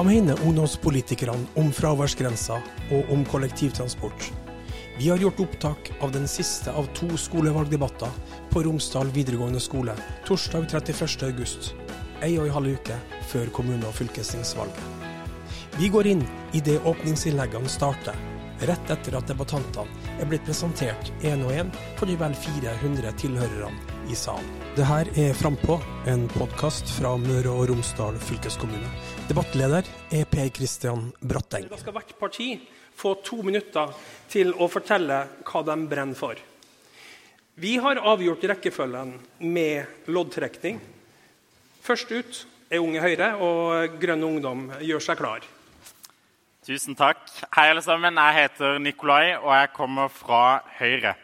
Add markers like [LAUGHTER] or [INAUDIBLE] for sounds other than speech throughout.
Hva mener ungdomspolitikerne om fraværsgrensa og om kollektivtransport? Vi har gjort opptak av den siste av to skolevalgdebatter på Romsdal videregående skole torsdag 31.8, ei og en halv uke før kommune- og fylkestingsvalget. Vi går inn i det åpningsinnleggene starter, rett etter at debattantene er blitt presentert én og én for de vel 400 tilhørerne i salen. Det her er Frampå, en podkast fra Møre og Romsdal fylkeskommune. Debattleder er Per Kristian Bratteng. Da skal hvert parti få to minutter til å fortelle hva de brenner for. Vi har avgjort rekkefølgen med loddtrekning. Først ut er Unge Høyre, og Grønn Ungdom gjør seg klar. Tusen takk. Hei, alle sammen. Jeg heter Nikolai, og jeg kommer fra Høyre.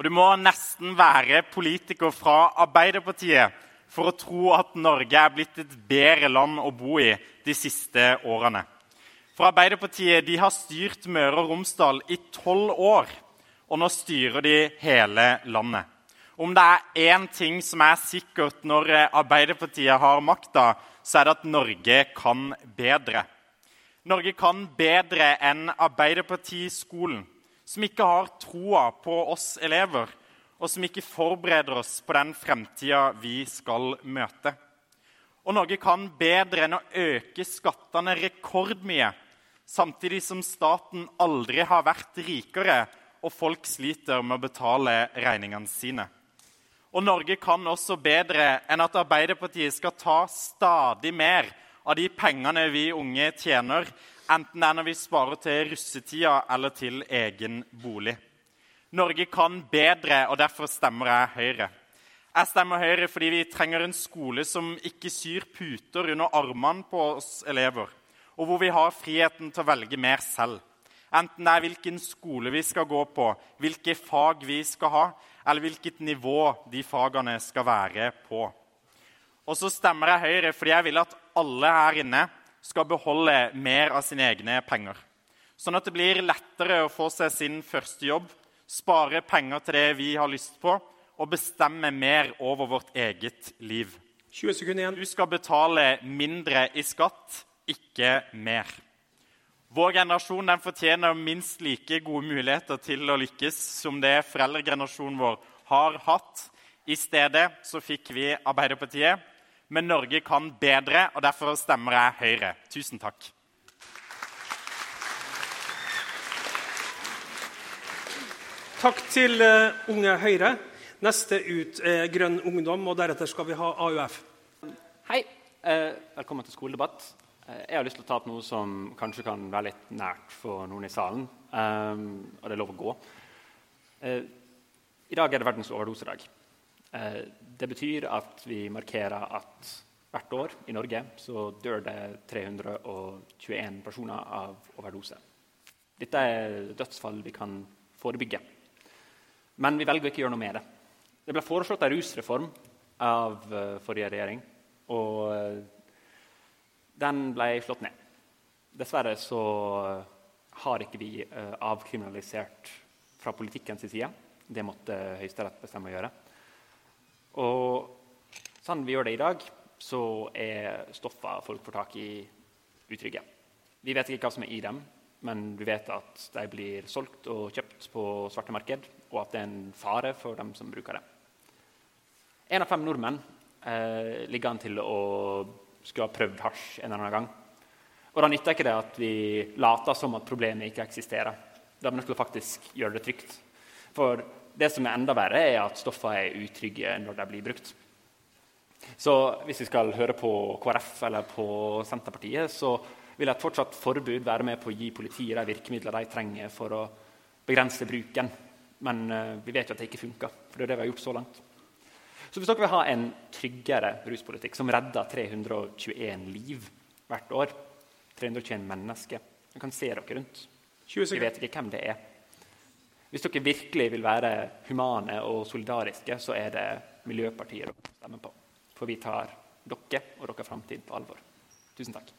Og Du må nesten være politiker fra Arbeiderpartiet for å tro at Norge er blitt et bedre land å bo i de siste årene. For Arbeiderpartiet de har styrt Møre og Romsdal i tolv år, og nå styrer de hele landet. Om det er én ting som er sikkert når Arbeiderpartiet har makta, så er det at Norge kan bedre. Norge kan bedre enn Arbeiderpartiskolen som ikke har troa på oss elever, og som ikke forbereder oss på den fremtida vi skal møte. Og Norge kan bedre enn å øke skattene rekordmye, samtidig som staten aldri har vært rikere og folk sliter med å betale regningene sine. Og Norge kan også bedre enn at Arbeiderpartiet skal ta stadig mer av de pengene vi unge tjener, enten det er når vi sparer til russetida eller til egen bolig. Norge kan bedre, og derfor stemmer jeg Høyre. Jeg stemmer Høyre fordi vi trenger en skole som ikke syr puter under armene på oss elever, og hvor vi har friheten til å velge mer selv. Enten det er hvilken skole vi skal gå på, hvilke fag vi skal ha, eller hvilket nivå de fagene skal være på. Og så stemmer jeg Høyre fordi jeg vil at alle her inne skal beholde mer av sine egne penger. Sånn at det blir lettere å få seg sin første jobb, spare penger til det vi har lyst på, og bestemme mer over vårt eget liv. 20 sekunder igjen. Du skal betale mindre i skatt, ikke mer. Vår generasjon den fortjener minst like gode muligheter til å lykkes som det foreldregenerasjonen vår har hatt. I stedet så fikk vi Arbeiderpartiet, men Norge kan bedre, og derfor stemmer jeg Høyre. Tusen takk. Takk til uh, Unge Høyre. Neste ut er Grønn Ungdom, og deretter skal vi ha AUF. Hei. Eh, velkommen til skoledebatt. Eh, jeg har lyst til å ta opp noe som kanskje kan være litt nært for noen i salen. Og det er lov å gå. Eh, I dag er det verdens overdosedag. Eh, det betyr at vi markerer at hvert år i Norge så dør det 321 personer av overdose. Dette er dødsfall vi kan forebygge. Men vi velger ikke å gjøre noe med det. Det ble foreslått en rusreform av eh, forrige regjering. Og eh, den ble slått ned. Dessverre så har ikke vi avkriminalisert fra politikkens side. Det måtte Høyesterett bestemme å gjøre. Og sånn vi gjør det i dag, så er stoffer folk får tak i, utrygge. Vi vet ikke hva som er i dem, men vi vet at de blir solgt og kjøpt på svarte marked, og at det er en fare for dem som bruker det. Én av fem nordmenn eh, ligger an til å skulle ha prøvd hasj en eller annen gang. Og Da nytter ikke det at vi later som at problemet ikke eksisterer. Da er vi faktisk gjøre det trygt. For det som er enda verre, er at stoffene er utrygge når de blir brukt. Så hvis vi skal høre på KrF eller på Senterpartiet, så vil et fortsatt forbud være med på å gi politiet de virkemidlene de trenger for å begrense bruken. Men uh, vi vet jo at det ikke funker, for det er det vi har gjort så langt. Så hvis dere vil ha en tryggere ruspolitikk som redder 321 liv hvert år 321 mennesker Dere kan se dere rundt. Vi vet ikke hvem det er. Hvis dere virkelig vil være humane og solidariske, så er det Miljøpartiet dere stemmer på. For vi tar dere og deres framtid på alvor. Tusen takk.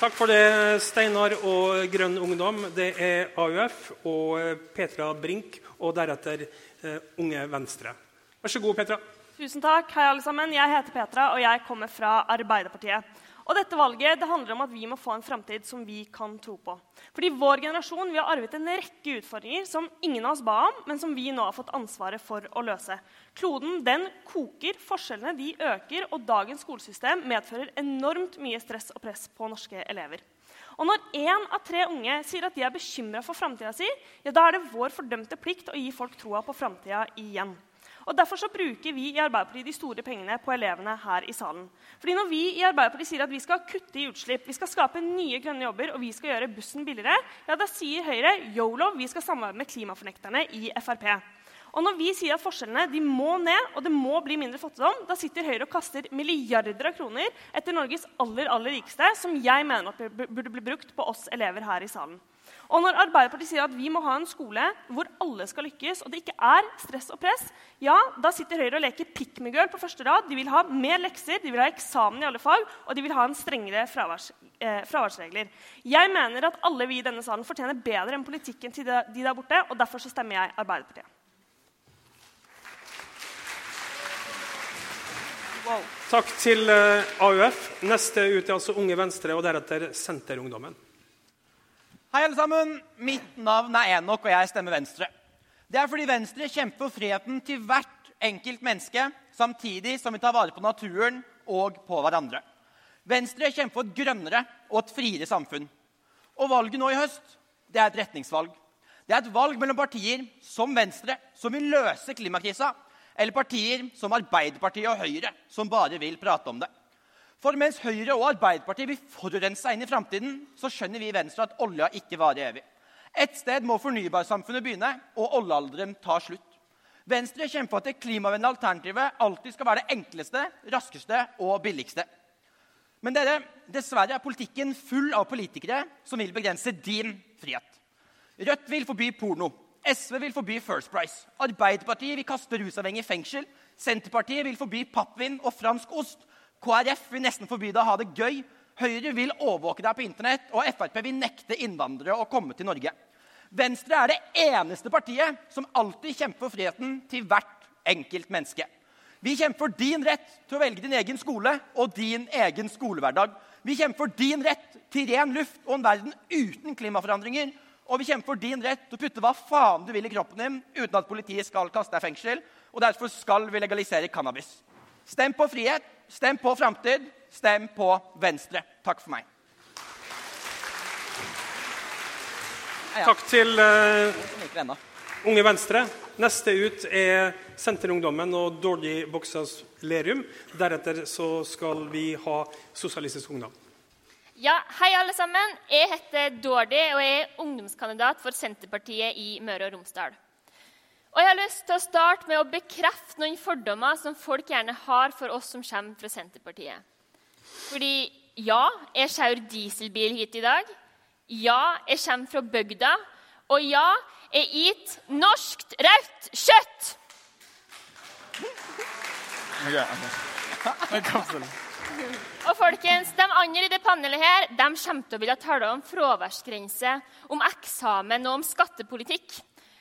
Takk for det, Steinar og Grønn Ungdom. Det er AUF og Petra Brink, og deretter uh, Unge Venstre. Vær så god, Petra. Tusen takk. Hei, alle sammen. Jeg heter Petra, og jeg kommer fra Arbeiderpartiet. Og dette valget det handler om at vi må få en framtid som vi kan tro på. Fordi vår generasjon vi har arvet en rekke utfordringer som ingen av oss ba om, men som vi nå har fått ansvaret for å løse. Kloden den koker, forskjellene de øker, og dagens skolesystem medfører enormt mye stress og press på norske elever. Og når én av tre unge sier at de er bekymra for framtida si, ja, da er det vår fordømte plikt å gi folk troa på framtida igjen. Og Derfor så bruker vi i Arbeiderpartiet de store pengene på elevene her i salen. Fordi Når vi i Arbeiderpartiet sier at vi skal kutte i utslipp, vi skal skape nye grønne jobber og vi skal gjøre bussen billigere, ja, da sier Høyre yolo, vi skal samarbeide med klimafornekterne i Frp. Og når vi sier at forskjellene de må ned, og det må bli mindre fattigdom, da sitter Høyre og kaster milliarder av kroner etter Norges aller, aller rikeste, som jeg mener burde bli brukt på oss elever her i salen. Og når Arbeiderpartiet sier at vi må ha en skole hvor alle skal lykkes, og det ikke er stress og press, ja, da sitter Høyre og leker pick me girl på første rad. De vil ha mer lekser, de vil ha eksamen i alle fag, og de vil ha en strengere fraværs, eh, fraværsregler. Jeg mener at alle vi i denne salen fortjener bedre enn politikken til de, de der borte, og derfor så stemmer jeg Arbeiderpartiet. Wow. Takk til eh, AUF. Neste ut er altså Unge Venstre og deretter Senterungdommen. Hei, alle sammen. Mitt navn er Enok, og jeg stemmer Venstre. Det er fordi Venstre kjemper for friheten til hvert enkelt menneske, samtidig som vi tar vare på naturen og på hverandre. Venstre kjemper for et grønnere og et friere samfunn. Og valget nå i høst det er et retningsvalg. Det er et valg mellom partier som Venstre, som vil løse klimakrisa, eller partier som Arbeiderpartiet og Høyre, som bare vil prate om det. For mens Høyre og Arbeiderpartiet vil forurense inn i framtiden, så skjønner vi i Venstre at olja ikke varer evig. Et sted må fornybarsamfunnet begynne, og oljealderen tar slutt. Venstre kjemper for at det klimavennlige alternativet alltid skal være det enkleste, raskeste og billigste. Men dere, dessverre er politikken full av politikere som vil begrense din frihet. Rødt vil forby porno. SV vil forby First Price. Arbeiderpartiet vil kaste rusavhengige i fengsel. Senterpartiet vil forby pappvin og fransk ost. KrF vil nesten forby deg å ha det gøy. Høyre vil overvåke deg på Internett, og Frp vil nekte innvandrere å komme til Norge. Venstre er det eneste partiet som alltid kjemper for friheten til hvert enkelt menneske. Vi kjemper for din rett til å velge din egen skole og din egen skolehverdag. Vi kjemper for din rett til ren luft og en verden uten klimaforandringer. Og vi kjemper for din rett til å putte hva faen du vil i kroppen din uten at politiet skal kaste deg i fengsel. Og derfor skal vi legalisere cannabis. Stem på frihet, stem på framtid, stem på Venstre. Takk for meg. Ja, ja. Takk til uh, Unge Venstre. Neste ut er Senterungdommen og Dordi Boksas Lerum. Deretter så skal vi ha Sosialistisk Ungdom. Ja, Hei, alle sammen. Jeg heter Dordi og jeg er ungdomskandidat for Senterpartiet i Møre og Romsdal. Og jeg har lyst til å starte med å bekrefte noen fordommer som folk gjerne har for oss som kommer fra Senterpartiet. Fordi ja, jeg kjører dieselbil hit i dag. Ja, jeg kommer fra bygda. Og ja, jeg spiser norskt rødt kjøtt! Og folkens, De andre i det panelet her, de kommer til å ville tale om fraværsgrense, om eksamen og om skattepolitikk.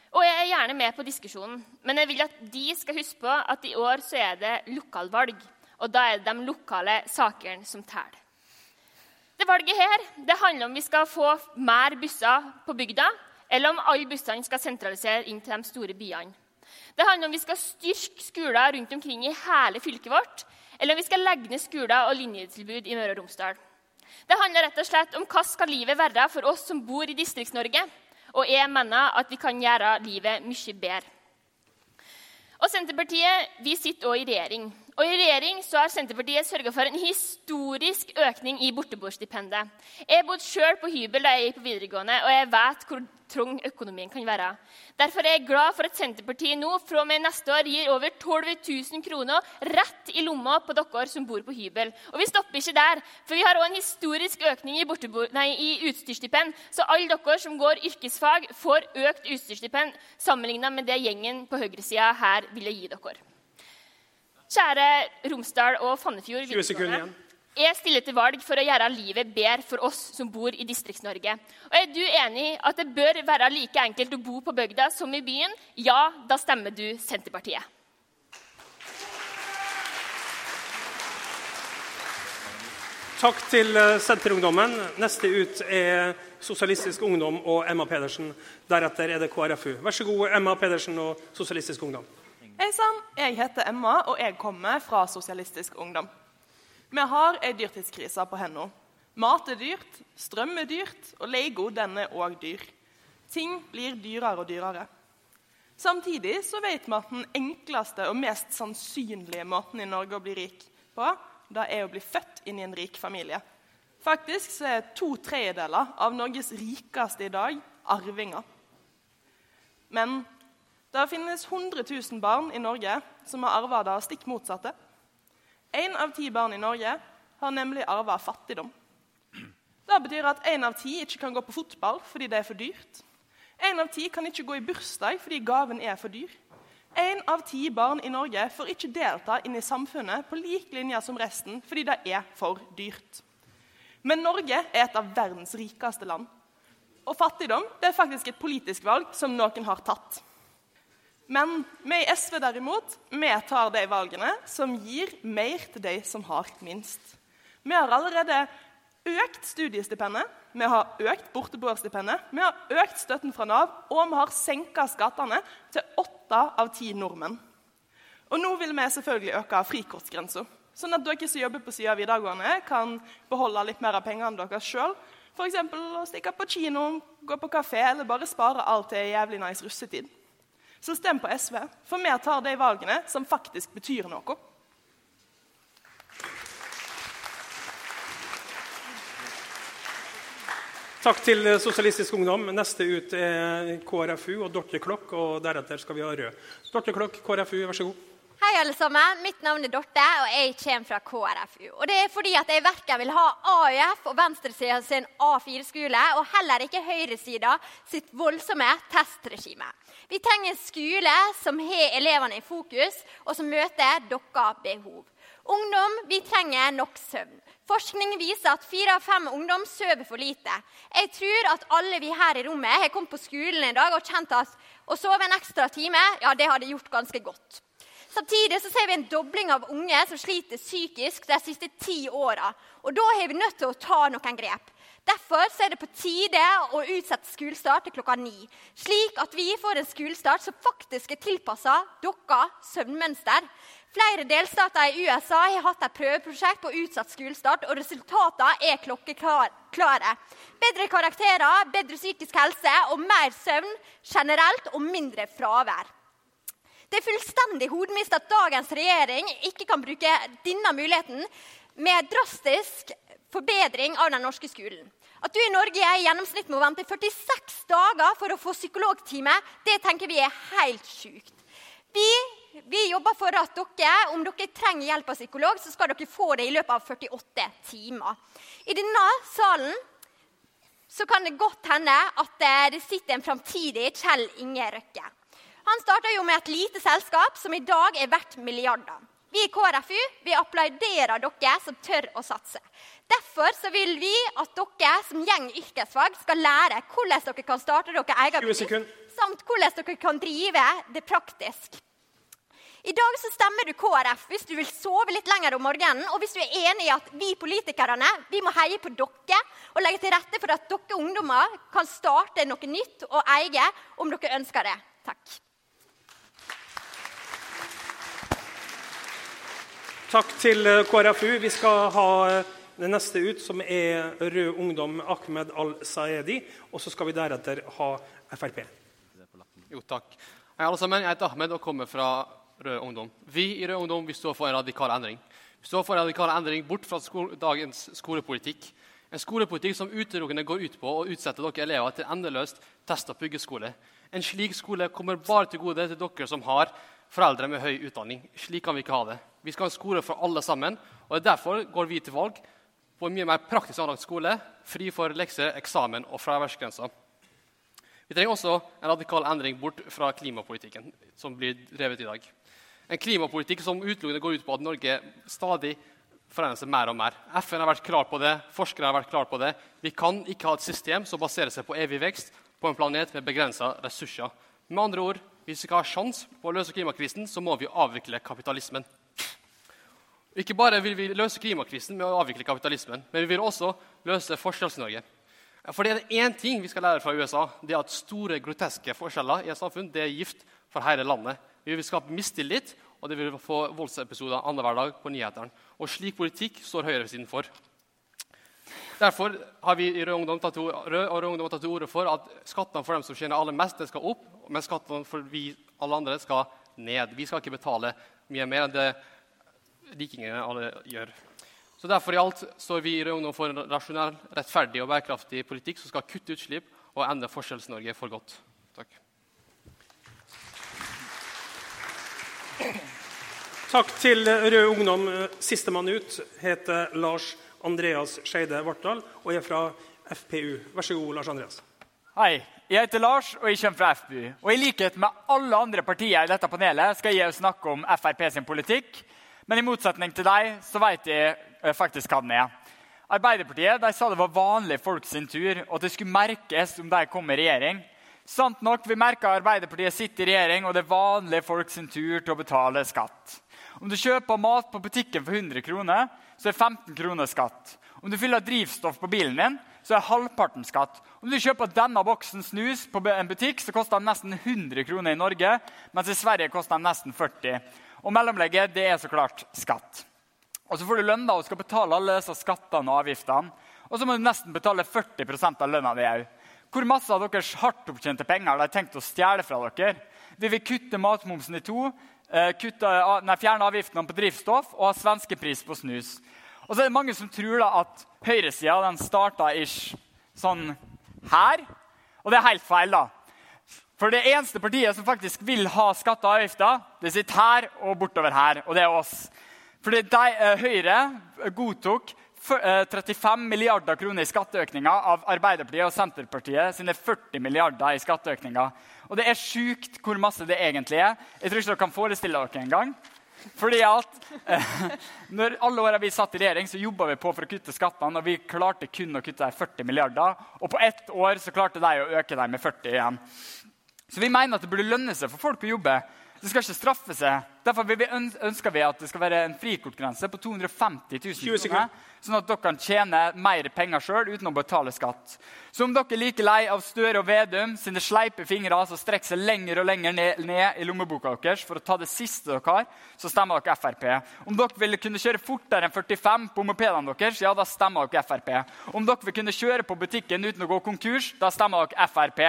Og jeg er gjerne med på diskusjonen, men jeg vil at de skal huske på at i år så er det lokalvalg. Og da er det de lokale sakene som teller. Det valget her det handler om vi skal få mer busser på bygda, eller om alle bussene skal sentralisere inn til de store byene. Det handler om vi skal styrke skoler rundt omkring i hele fylket vårt, eller om vi skal legge ned skoler og linjetilbud i Møre og Romsdal. Det handler rett og slett om hva skal livet være for oss som bor i Distrikts-Norge. Og jeg mener at vi kan gjøre livet mye bedre. Og Senterpartiet vi sitter også i regjering. Og I regjering så har Senterpartiet sørga for en historisk økning i borteboerstipendet. Jeg bodde sjøl på hybel da jeg gikk på videregående, og jeg vet hvor trang økonomien kan være. Derfor er jeg glad for at Senterpartiet nå fra og med neste år gir over 12 000 kroner rett i lomma på dere som bor på hybel. Og vi stopper ikke der, for vi har òg en historisk økning i, nei, i utstyrsstipend. Så alle dere som går yrkesfag, får økt utstyrsstipend sammenligna med det gjengen på høyresida her ville gi dere. Kjære Romsdal og Fannefjord videregående. Jeg stiller til valg for å gjøre livet bedre for oss som bor i Distrikts-Norge. Og Er du enig i at det bør være like enkelt å bo på bygda som i byen? Ja, da stemmer du Senterpartiet. Takk til eh, Senterungdommen. Neste ut er Sosialistisk Ungdom og Emma Pedersen. Deretter er det KrFU. Vær så god, Emma Pedersen og Sosialistisk Ungdom. Hei sann, jeg heter Emma, og jeg kommer fra Sosialistisk Ungdom. Vi har ei dyrtidskrise på hendene. Mat er dyrt, strøm er dyrt, og Lego den er òg dyr. Ting blir dyrere og dyrere. Samtidig så vet vi at den enkleste og mest sannsynlige måten i Norge å bli rik på, det er å bli født inn i en rik familie. Faktisk så er to tredjedeler av Norges rikeste i dag arvinger. Men det finnes 100 000 barn i Norge som har arva det stikk motsatte. Én av ti barn i Norge har nemlig arva fattigdom. Det betyr at én av ti ikke kan gå på fotball fordi det er for dyrt. Én av ti kan ikke gå i bursdag fordi gaven er for dyr. Én av ti barn i Norge får ikke delta inn i samfunnet på lik linje som resten fordi det er for dyrt. Men Norge er et av verdens rikeste land. Og fattigdom er faktisk et politisk valg som noen har tatt. Men vi i SV derimot, vi tar de valgene som gir mer til de som har minst. Vi har allerede økt studiestipendet, vi har økt borteboerstipendet, vi har økt støtten fra Nav, og vi har senka skattene til åtte av ti nordmenn. Og nå vil vi selvfølgelig øke frikortgrensa, sånn at dere som jobber på sida av videregående, kan beholde litt mer av pengene deres sjøl. F.eks. å stikke på kino, gå på kafé eller bare spare alt til jævlig nice russetid. Så stem på SV, for vi tar de valgene som faktisk betyr noe. Takk til Sosialistisk Ungdom. Neste ut er KrFU og Dorte Klokk. Og deretter skal vi ha rød. Dorte Klokk, KrFU, vær så god. Hei, alle sammen. Mitt navn er Dorte, og jeg kommer fra KrFU. Og Det er fordi at jeg verken vil ha AUF og venstresida sin A4-skole, og heller ikke høyresida sitt voldsomme testregime. Vi trenger en skole som har elevene i fokus, og som møter deres behov. Ungdom, vi trenger nok søvn. Forskning viser at fire av fem ungdom sover for lite. Jeg tror at alle vi her i rommet har kommet på skolen i dag og kjent at å sove en ekstra time ja, det hadde gjort ganske godt. Samtidig så ser vi en dobling av unge som sliter psykisk de siste ti åra. Og da har vi nødt til å ta noen grep. Derfor er det på tide å utsette skolestart til klokka ni. Slik at vi får en skolestart som faktisk er tilpassa deres søvnmønster. Flere delstater i USA har hatt et prøveprosjekt på utsatt skolestart, og resultatene er klokkeklare. Bedre karakterer, bedre psykisk helse og mer søvn generelt, og mindre fravær. Det er fullstendig hodemist at dagens regjering ikke kan bruke denne muligheten med drastisk forbedring av den norske skolen. At du i Norge i gjennomsnitt må vente 46 dager for å få psykologtime, det tenker vi er helt sjukt. Vi, vi, jobber for at dere, om dere trenger hjelp av psykolog, så skal dere få det i løpet av 48 timer. I denne salen så kan det godt hende at eh, det sitter en framtidig Kjell Inge Røkke. Han starta jo med et lite selskap som i dag er verdt milliarder. Vi i KrFU vi applauderer dere som tør å satse. Derfor så vil vi at dere som gjeng yrkesfag skal lære hvordan dere kan starte deres egen bedrift, samt hvordan dere kan drive det praktisk. I dag så stemmer du KrF hvis du vil sove litt lenger om morgenen, og hvis du er enig i at vi politikerne vi må heie på dere og legge til rette for at dere ungdommer kan starte noe nytt og eie om dere ønsker det. Takk. Takk til KrFU. Vi skal ha det neste ut, som er Rød Ungdom Ahmed Al-Saedi. Og så skal vi deretter ha Frp. Jo, takk. Hei, alle sammen. Jeg heter Ahmed og kommer fra Rød Ungdom. Vi i Rød Ungdom står for en radikal endring. Vi står for en radikal endring bort fra skole, dagens skolepolitikk. En skolepolitikk som utelukkende går ut på å utsette dere elever til endeløst test- og puggeskole. En slik skole kommer bare til gode til dere som har foreldre med høy utdanning. Slik kan vi ikke ha det. Vi skal ha en skole for alle sammen, og derfor går vi til valg på en mye mer praktisk anlagt skole, fri for lekser, eksamen og fraværsgrenser. Vi trenger også en radikal endring bort fra klimapolitikken som blir drevet i dag. En klimapolitikk som utelukkende går ut på at Norge stadig forandrer seg mer og mer. FN har vært klar på det, forskere har vært klar på det. Vi kan ikke ha et system som baserer seg på evig vekst på en planet med begrensa ressurser. Med andre ord, hvis vi skal ha sjanse på å løse klimakrisen, så må vi avvikle kapitalismen. Ikke bare vil vi løse klimakrisen med å avvikle kapitalismen, men vi vil også løse Forskjells-Norge. For det er én ting vi skal lære fra USA, det er at store, groteske forskjeller i et samfunn det er gift for hele landet. Vi vil skape mistillit, og det vil få voldsepisoder annenhver dag på nyhetene. Og slik politikk står høyresiden for. Derfor har vi i Rød Ungdom tatt til, orde for at skattene for dem som tjener aller mest, skal opp, mens skattene for vi alle andre skal ned. Vi skal ikke betale mye mer enn det rikingene alle gjør. Så Derfor i alt står vi i Rød Ungdom for en rasjonell, rettferdig og bærekraftig politikk som skal kutte utslipp og ende Forskjells-Norge for godt. Takk. Takk til Rød Ungdom. Sistemann ut heter Lars Andreas Skeide Vartdal og er fra FPU. Vær så god, Lars Andreas. Hei. Jeg heter Lars og jeg kommer fra FPU. Og I likhet med alle andre partier i dette panelet skal jeg snakke om Frp sin politikk. Men i motsetning til deg så vet jeg eh, faktisk hva den er. Arbeiderpartiet de sa det var vanlige folk sin tur, og at det skulle merkes om de kom i regjering. Sant nok, vi merker Arbeiderpartiet sitter i regjering, og det er vanlige folk sin tur til å betale skatt. Om du kjøper mat på butikken for 100 kroner, så er 15 kroner skatt. Om du fyller drivstoff på bilen din, så er halvparten skatt. Om du kjøper denne boksen snus på en butikk, så koster den nesten 100 kroner i Norge, mens i Sverige koster den nesten 40. Og mellomlegget det er så klart skatt. Og Så får du lønn da, og skal betale alle disse skattene og avgiftene. Og så må du nesten betale 40 av lønna di òg. Hvor masse av deres hardt opptjente penger har de tenkt å stjele fra dere? Vi vil kutte matmomsen i to, eh, kutte, nei, fjerne avgiftene på drivstoff og ha svenskepris på snus. Og så er det mange som tror da at høyresida starta ish sånn her. Og det er helt feil. da. For det eneste partiet som faktisk vil ha skatter og avgifter, det sitter her og bortover her. Og det er oss. Fordi de, eh, Høyre godtok 35 eh, milliarder kroner i skatteøkninger av Arbeiderpartiet og Senterpartiet sine 40 milliarder i skatteøkninger. Og det er sjukt hvor masse det egentlig er. Jeg tror ikke dere kan forestille dere engang. Fordi at eh, [LAUGHS] når alle åra vi satt i regjering, så jobba vi på for å kutte skattene. Og vi klarte kun å kutte 40 milliarder. Og på ett år så klarte de å øke dem med 40 igjen. Så vi mener at det burde lønne seg for folk å jobbe. Det skal ikke straffe seg. Derfor ønsker vi at det skal være en frikortgrense på 250 000 kroner. Sånn at dere kan tjene mer penger sjøl uten å betale skatt. Så om dere er like lei av Støre og Vedum sine sleipe fingre som strekker seg lenger og lenger ned, ned, i lommeboka deres for å ta det siste dere har, så stemmer dere Frp. Om dere ville kunne kjøre fortere enn 45 på mopedene deres, ja, da stemmer dere Frp. Om dere vil kunne kjøre på butikken uten å gå konkurs, da stemmer dere Frp.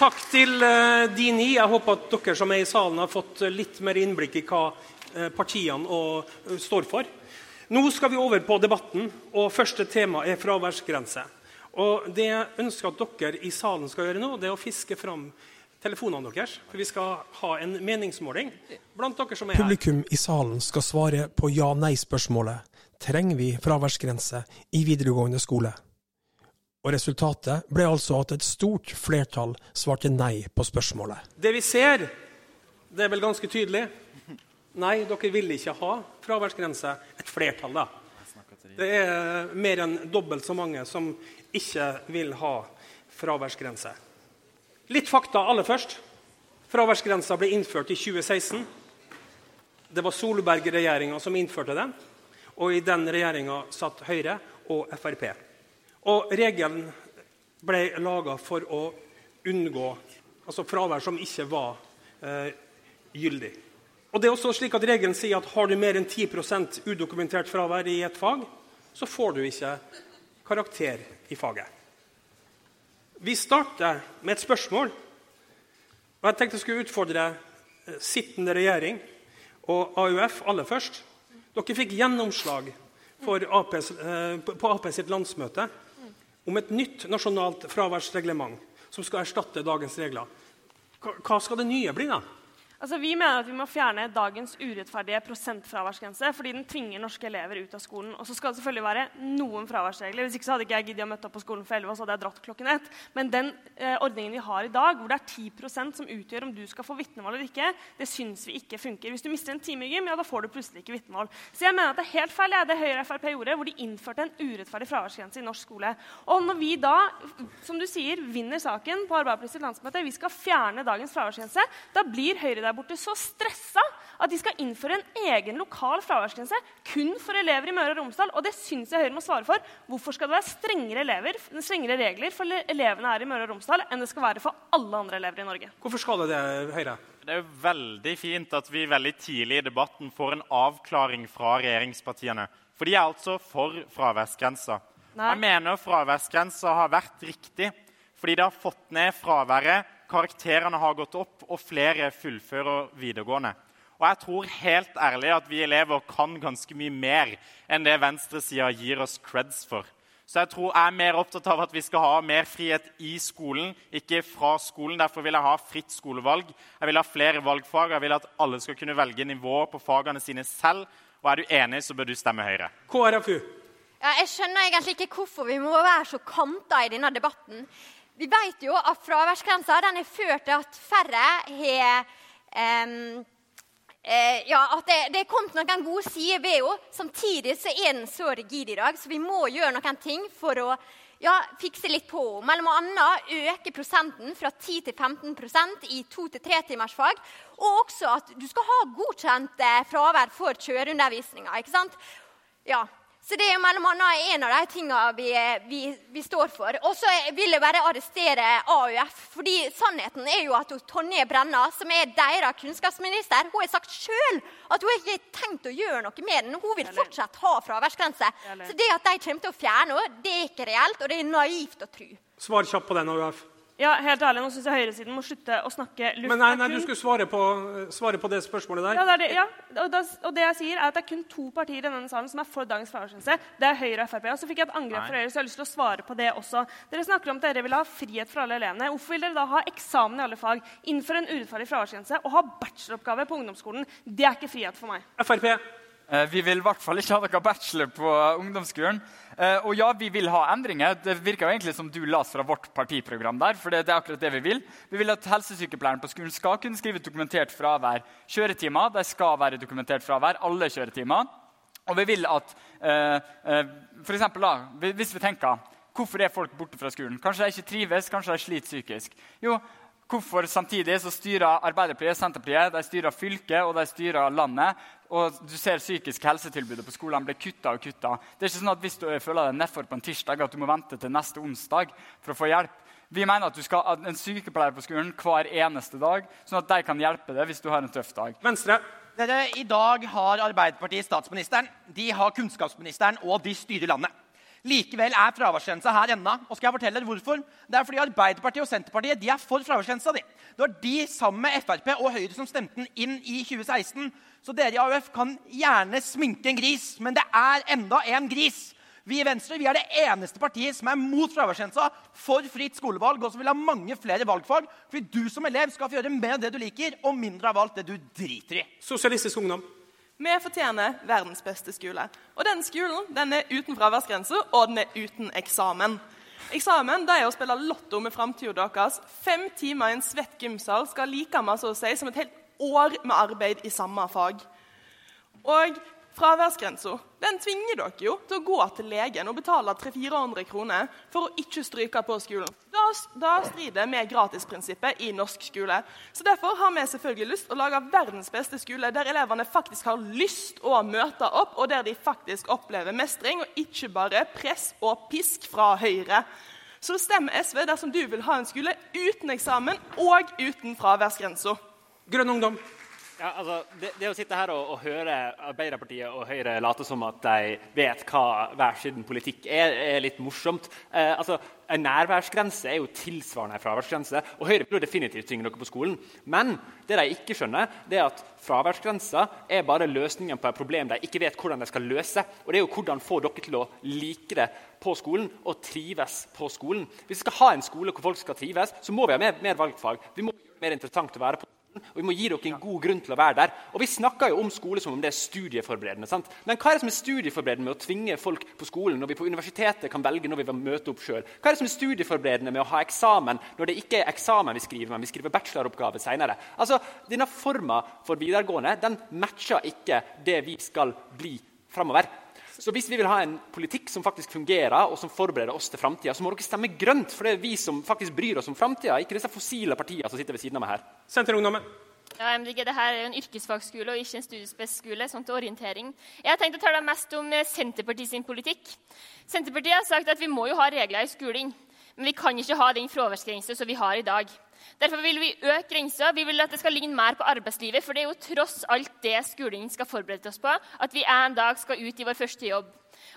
Takk til uh, de ni. Jeg håper at dere som er i salen, har fått litt mer innblikk i hva uh, partiene står for. Nå skal vi over på debatten, og første tema er fraværsgrense. Og Det jeg ønsker at dere i salen skal gjøre nå, det er å fiske fram telefonene deres. For vi skal ha en meningsmåling blant dere som er her. Publikum i salen skal svare på ja-nei-spørsmålet. Trenger vi fraværsgrense i videregående skole? Og Resultatet ble altså at et stort flertall svarte nei på spørsmålet. Det vi ser, det er vel ganske tydelig. Nei, dere vil ikke ha fraværsgrense. Et flertall, da. Det er mer enn dobbelt så mange som ikke vil ha fraværsgrense. Litt fakta aller først. Fraværsgrensa ble innført i 2016. Det var Solberg-regjeringa som innførte den. Og i den regjeringa satt Høyre og Frp. Og regelen ble laga for å unngå altså fravær som ikke var eh, gyldig. Og det er også slik at Regelen sier at har du mer enn 10% udokumentert fravær i et fag, så får du ikke karakter i faget. Vi starter med et spørsmål. og Jeg tenkte jeg skulle utfordre eh, sittende regjering og AUF aller først. Dere fikk gjennomslag APs, eh, på Ap sitt landsmøte om et nytt nasjonalt fraværsreglement som skal erstatte dagens regler. Hva skal det nye bli, da? Altså, vi mener at vi må fjerne dagens urettferdige prosentfraværsgrense fordi den tvinger norske elever ut av skolen. Og så skal det selvfølgelig være noen fraværsregler. Hvis ikke så hadde ikke jeg giddet å møte opp på skolen for 11, og så hadde jeg dratt klokken ett. Men den eh, ordningen vi har i dag, hvor det er 10% som utgjør om du skal få vitnemål eller ikke, det syns vi ikke funker. Hvis du mister en time i gym, ja, da får du plutselig ikke vitnemål. Så jeg mener at det er helt feil ja, det Høyre og Frp gjorde, hvor de innførte en urettferdig fraværsgrense i norsk skole. Og når vi da, som du sier, vinner saken på Arbeiderpartiets landsmøte, vi skal fjerne dagens fraværsgrense, da blir Høyre der borte så stressa at de skal innføre en egen lokal fraværsgrense kun for elever i Møre og Romsdal. Og det syns jeg Høyre må svare for. Hvorfor skal det være strengere, elever, strengere regler for elevene her i Møre og Romsdal enn det skal være for alle andre elever i Norge? Hvorfor skal det det, Høyre? Det er jo veldig fint at vi veldig tidlig i debatten får en avklaring fra regjeringspartiene. For de er altså for fraværsgrensa. Jeg mener fraværsgrensa har vært riktig fordi det har fått ned fraværet karakterene har gått opp, og flere fullfører videregående. Og jeg tror helt ærlig at vi elever kan ganske mye mer enn det venstresida gir oss creds for. Så jeg tror jeg er mer opptatt av at vi skal ha mer frihet i skolen, ikke fra skolen. Derfor vil jeg ha fritt skolevalg. Jeg vil ha flere valgfag. Jeg vil at alle skal kunne velge nivå på fagene sine selv. Og er du enig, så bør du stemme Høyre. KrFU. Ja, jeg skjønner egentlig ikke hvorfor vi må være så kanta i denne debatten. Vi vet jo at fraværsgrensa har ført til at færre har um, Eh, ja, at det, det, er kommet noen gode sider ved henne. Samtidig så er den så rigid i dag, så vi må gjøre noen ting for å ja, fikse litt på henne. Mellom annet øke prosenten fra 10 til 15% i to- til tretimersfag. Og også at du skal ha godkjent eh, fravær for kjøreundervisninga. Ja, så det er mellom annet en av de tingene vi, vi, vi står for. Og så vil jeg bare arrestere AUF. fordi sannheten er jo at Tonje Brenna, som er deres kunnskapsminister, hun har sagt sjøl at hun ikke har tenkt å gjøre noe med den. Hun vil fortsatt ha fraværsgrense. Så det at de kommer til å fjerne henne, det er ikke reelt, og det er naivt å tro. Svar kjapt på den, AUF. Ja, helt ærlig, nå syns jeg høyresiden må slutte å snakke luft. Men nei, nei, du skulle svare på, svare på det spørsmålet der. Ja, det, det, ja. Og, det, og, det, jeg sier er at det er kun to partier i denne salen som er for dagens fraværsgrense. Det er Høyre og Frp. Og så fikk jeg et angrep fra Høyre, så jeg har lyst til å svare på det også. Dere snakker om at dere vil ha frihet for alle elevene. Hvorfor vil dere da ha eksamen i alle fag, innføre en urettferdig fraværsgrense og ha bacheloroppgave på ungdomsskolen? Det er ikke frihet for meg. FRP. Eh, vi vil i hvert fall ikke ha dere bachelor på ungdomsskolen. Uh, og ja, vi vil ha endringer. Det virker jo egentlig som du las fra vårt partiprogram. der, for det, det, er akkurat det Vi vil Vi vil at helsesykepleieren på skolen skal kunne skrive dokumentert fravær. Kjøretimer de skal være dokumentert fravær. Alle kjøretimer. Og vi vil at uh, uh, for eksempel, da, Hvis vi tenker hvorfor er folk borte fra skolen? Kanskje de ikke trives, kanskje de sliter psykisk. Jo, Hvorfor samtidig så styrer Arbeiderpartiet Senterpartiet, de styrer fylket og de styrer landet. Og du ser psykisk helsetilbudet på skolene blir kutta og kutta. Det er ikke sånn at Hvis du føler deg nedfor på en tirsdag, at du må vente til neste onsdag for å få hjelp. Vi mener at du skal ha en sykepleier på skolen hver eneste dag, sånn at de kan hjelpe deg hvis du har en tøff dag. Venstre. Dere, I dag har Arbeiderpartiet statsministeren, de har kunnskapsministeren, og de styrer landet. Likevel er fraværsgrensa her ennå. Og skal jeg fortelle dere hvorfor? Det er fordi Arbeiderpartiet og Senterpartiet de er for fraværsgrensa. Det var de sammen med Frp og Høyre som stemte den inn i 2016. Så dere i AUF kan gjerne sminke en gris, men det er enda en gris. Vi i Venstre vi er det eneste partiet som er mot fraværsgrensa, for fritt skolevalg og som vil ha mange flere valgfag. Fordi du som elev skal få gjøre mer av det du liker, og mindre av alt det du driter i. Sosialistisk Ungdom. Vi fortjener verdens beste skole. Og den skolen den er uten fraværsgrense, og den er uten eksamen. Eksamen det er å spille lotto med framtida deres. Fem timer i en svett gymsal skal like mye si, som et helt år med arbeid i samme fag. Og Fraværsgrensa tvinger dere jo til å gå til legen og betale 300-400 kroner for å ikke stryke på skolen. Da, da strider med gratisprinsippet i norsk skole. Så Derfor har vi selvfølgelig lyst til å lage verdens beste skole, der elevene faktisk har lyst å møte opp, og der de faktisk opplever mestring, og ikke bare press og pisk fra Høyre. Så stemmer SV dersom du vil ha en skole uten eksamen og uten fraværsgrensa. Grønn ungdom. Ja, altså, det, det, å sitte her og, og, høre Arbeiderpartiet og Høyre late som at de vet hva hver sin politikk er, er litt morsomt. Eh, altså, En nærværsgrense er jo tilsvarende en fraværsgrense. og Høyre jo definitivt tvinge dere på skolen. Men det de ikke skjønner, det er at fraværsgrensa er bare løsningen på et problem de ikke vet hvordan de skal løse. Og det er jo hvordan få dere til å like det på skolen og trives på skolen. Hvis vi skal ha en skole hvor folk skal trives, så må vi ha mer, mer valgfag. Vi må gjøre det mer interessant å være på og vi må gi dere en god grunn til å være der. Og Vi snakker jo om skole som om det er studieforberedende. sant? Men hva er det som er studieforberedende med å tvinge folk på skolen når vi på universitetet kan velge når vi vil møte opp sjøl? Hva er det som er studieforberedende med å ha eksamen når det ikke er eksamen vi skriver, men vi skriver bacheloroppgave senere? Altså, denne forma for videregående den matcher ikke det vi skal bli framover. Så hvis vi vil ha en politikk som faktisk fungerer, og som forbereder oss til framtida, så må dere stemme grønt, for det er vi som faktisk bryr oss om framtida, ikke disse fossile partiene som sitter ved siden av meg her. Senterungdommen. Ja, MDG, det her er jo en yrkesfagskole og ikke en studiespesiskole. sånn til orientering. Jeg har tenkt å tale mest om eh, Senterpartiet sin politikk. Senterpartiet har sagt at vi må jo ha regler i skolen, men vi kan ikke ha den fraværsgrensa som vi har i dag. Derfor vil vi øke grensa. Vi vil at det skal ligne mer på arbeidslivet. For det er jo tross alt det skolen skal forberede oss på. At vi en dag skal ut i vår første jobb.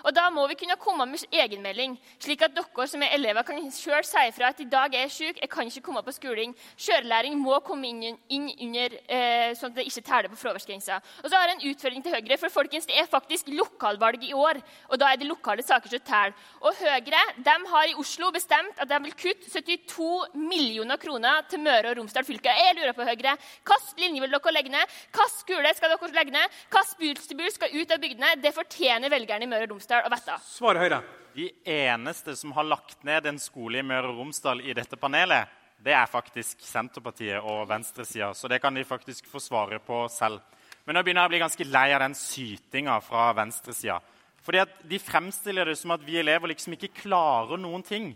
Og Da må vi kunne komme med egenmelding, slik at dere som er elever kan selv si fra at i dag er jeg syk, jeg kan ikke komme på skolen. Kjørelæring må komme inn, inn under, eh, sånn at det ikke teller på fraværsgrensa. Og så har jeg en utfordring til Høyre, for folkens, det er faktisk lokalvalg i år. Og da er det lokale saker som teller. Og Høyre de har i Oslo bestemt at de vil kutte 72 millioner kroner til Møre og Romsdal fylke. Jeg lurer på Høyre, hvilken linje vil dere legge ned? Hvilken skole skal dere legge ned? Hvilken busstilbud skal ut av bygdene? Det fortjener velgerne i Møre og Romsdal å Vetta? Svar Høyre. De eneste som har lagt ned en skole i Møre og Romsdal i dette panelet, det er faktisk Senterpartiet og venstresida. Så det kan de faktisk få svare på selv. Men nå begynner jeg å bli ganske lei av den sytinga fra venstresida. Fordi at De fremstiller det som at vi elever liksom ikke klarer noen ting.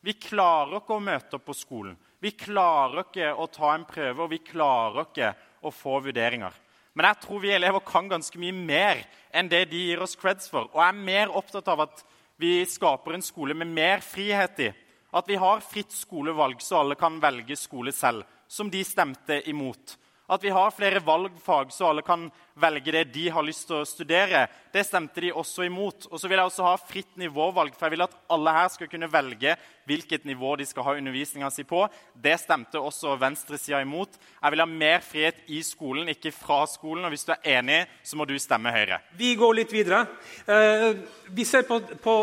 Vi klarer ikke å møte opp på skolen. Vi klarer ikke å ta en prøve, og vi klarer ikke å få vurderinger. Men jeg tror vi elever kan ganske mye mer enn det de gir oss creds for. Og jeg er mer opptatt av at vi skaper en skole med mer frihet i. At vi har fritt skolevalg, så alle kan velge skole selv, som de stemte imot. At vi har flere valgfag, så alle kan velge det de har lyst til å studere. Det stemte de også imot. Og så vil jeg også ha fritt nivåvalg, for jeg vil at alle her skal kunne velge hvilket nivå de skal ha undervisninga si på. Det stemte også venstresida imot. Jeg vil ha mer frihet i skolen, ikke fra skolen. Og hvis du er enig, så må du stemme Høyre. Vi går litt videre. Eh, vi ser på, på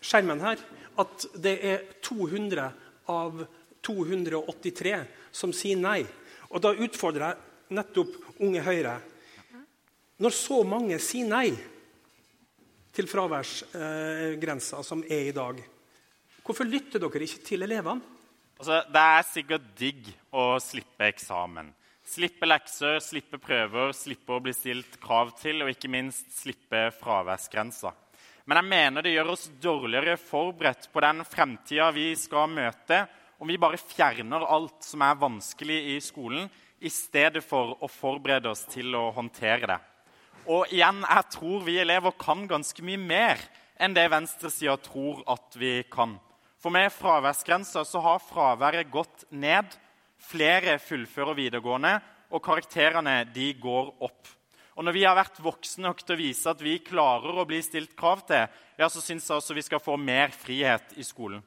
skjermen her at det er 200 av 283 som sier nei. Og da utfordrer jeg nettopp Unge Høyre. Når så mange sier nei til fraværsgrensa som er i dag, hvorfor lytter dere ikke til elevene? Altså, det er sikkert digg å slippe eksamen. Slippe lekser, slippe prøver, slippe å bli stilt krav til, og ikke minst slippe fraværsgrensa. Men jeg mener det gjør oss dårligere forberedt på den fremtida vi skal møte, om vi bare fjerner alt som er vanskelig i skolen, i stedet for å forberede oss til å håndtere det. Og igjen, jeg tror vi elever kan ganske mye mer enn det venstresida tror at vi kan. For med fraværsgrensa så har fraværet gått ned. Flere fullfører videregående, og karakterene de går opp. Og Når vi har vært voksne nok til å vise at vi klarer å bli stilt krav til, ja, så syns jeg også vi skal få mer frihet i skolen.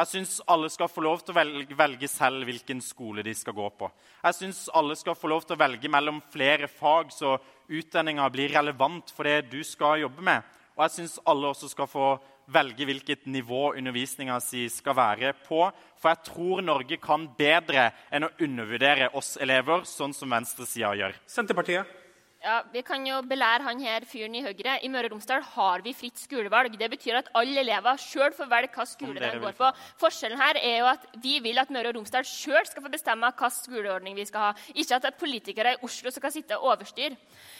Jeg syns alle skal få lov til å velge, velge, selv hvilken skole de skal gå på. Jeg syns alle skal få lov til å velge mellom flere fag, så utdanninga blir relevant for det du skal jobbe med. Og jeg syns alle også skal få velge hvilket nivå undervisninga si skal være på. For jeg tror Norge kan bedre enn å undervurdere oss elever, sånn som venstresida gjør. Senterpartiet. Ja, Vi kan jo belære han her fyren i Høyre. I Møre og Romsdal har vi fritt skolevalg. Det betyr at alle elever sjøl får velge hvilken skole de går på. Forskjellen her er jo at vi vil at Møre og Romsdal sjøl skal få bestemme hvilken skoleordning vi skal ha. Ikke at det er politikere i Oslo som kan sitte og overstyre.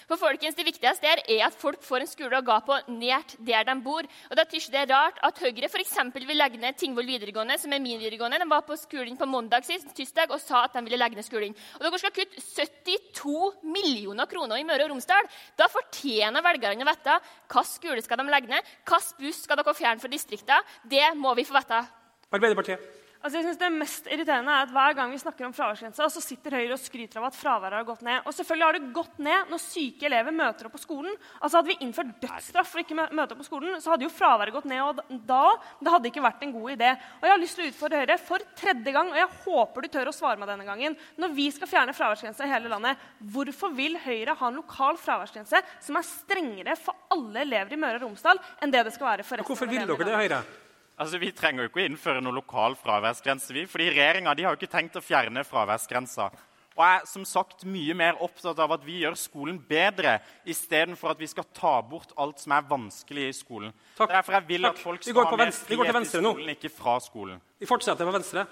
For folkens, Det viktigste her er at folk får en skole å gå på nært der de bor. Og Da tykker det er rart at Høyre f.eks. vil legge ned Tingvoll videregående, som er min videregående. De var på skolen på mandag sist, tirsdag og sa at de ville legge ned skolen. Og dere skal kutte 72 millioner kroner i Møre og Romsdal. Da fortjener velgerne å vite hvilken skole skal de legge ned, hvilken buss skal dere fjerne fra distriktene. Det må vi få vite. Arbeiderpartiet. Altså, jeg synes Det mest irriterende er at hver gang vi snakker om fraværsgrensa, så sitter Høyre og skryter av at fraværet har gått ned. Og selvfølgelig har det gått ned når syke elever møter opp på skolen. Altså Hadde vi innført dødsstraff for ikke å møte opp på skolen, så hadde jo fraværet gått ned og da òg. Det hadde ikke vært en god idé. Og Jeg har lyst til å utfordre Høyre for tredje gang, og jeg håper du tør å svare meg denne gangen. Når vi skal fjerne fraværsgrensa i hele landet, hvorfor vil Høyre ha en lokal fraværsgrense som er strengere for alle elever i Møre og Romsdal enn det det skal være for resten Hvorfor vil dere det, Høyre? Altså, Vi trenger jo ikke å innføre noen lokal fraværsgrense. vi, fordi Regjeringa har jo ikke tenkt å fjerne fraværsgrensa. Og Og jeg er som sagt mye mer opptatt av at vi gjør skolen bedre, istedenfor at vi skal ta bort alt som er vanskelig i skolen. Takk. Derfor jeg vil Takk. at folk skal ha mer venstre- vi går til frihet i skolen, nå. ikke fra skolen. Vi fortsetter på venstre.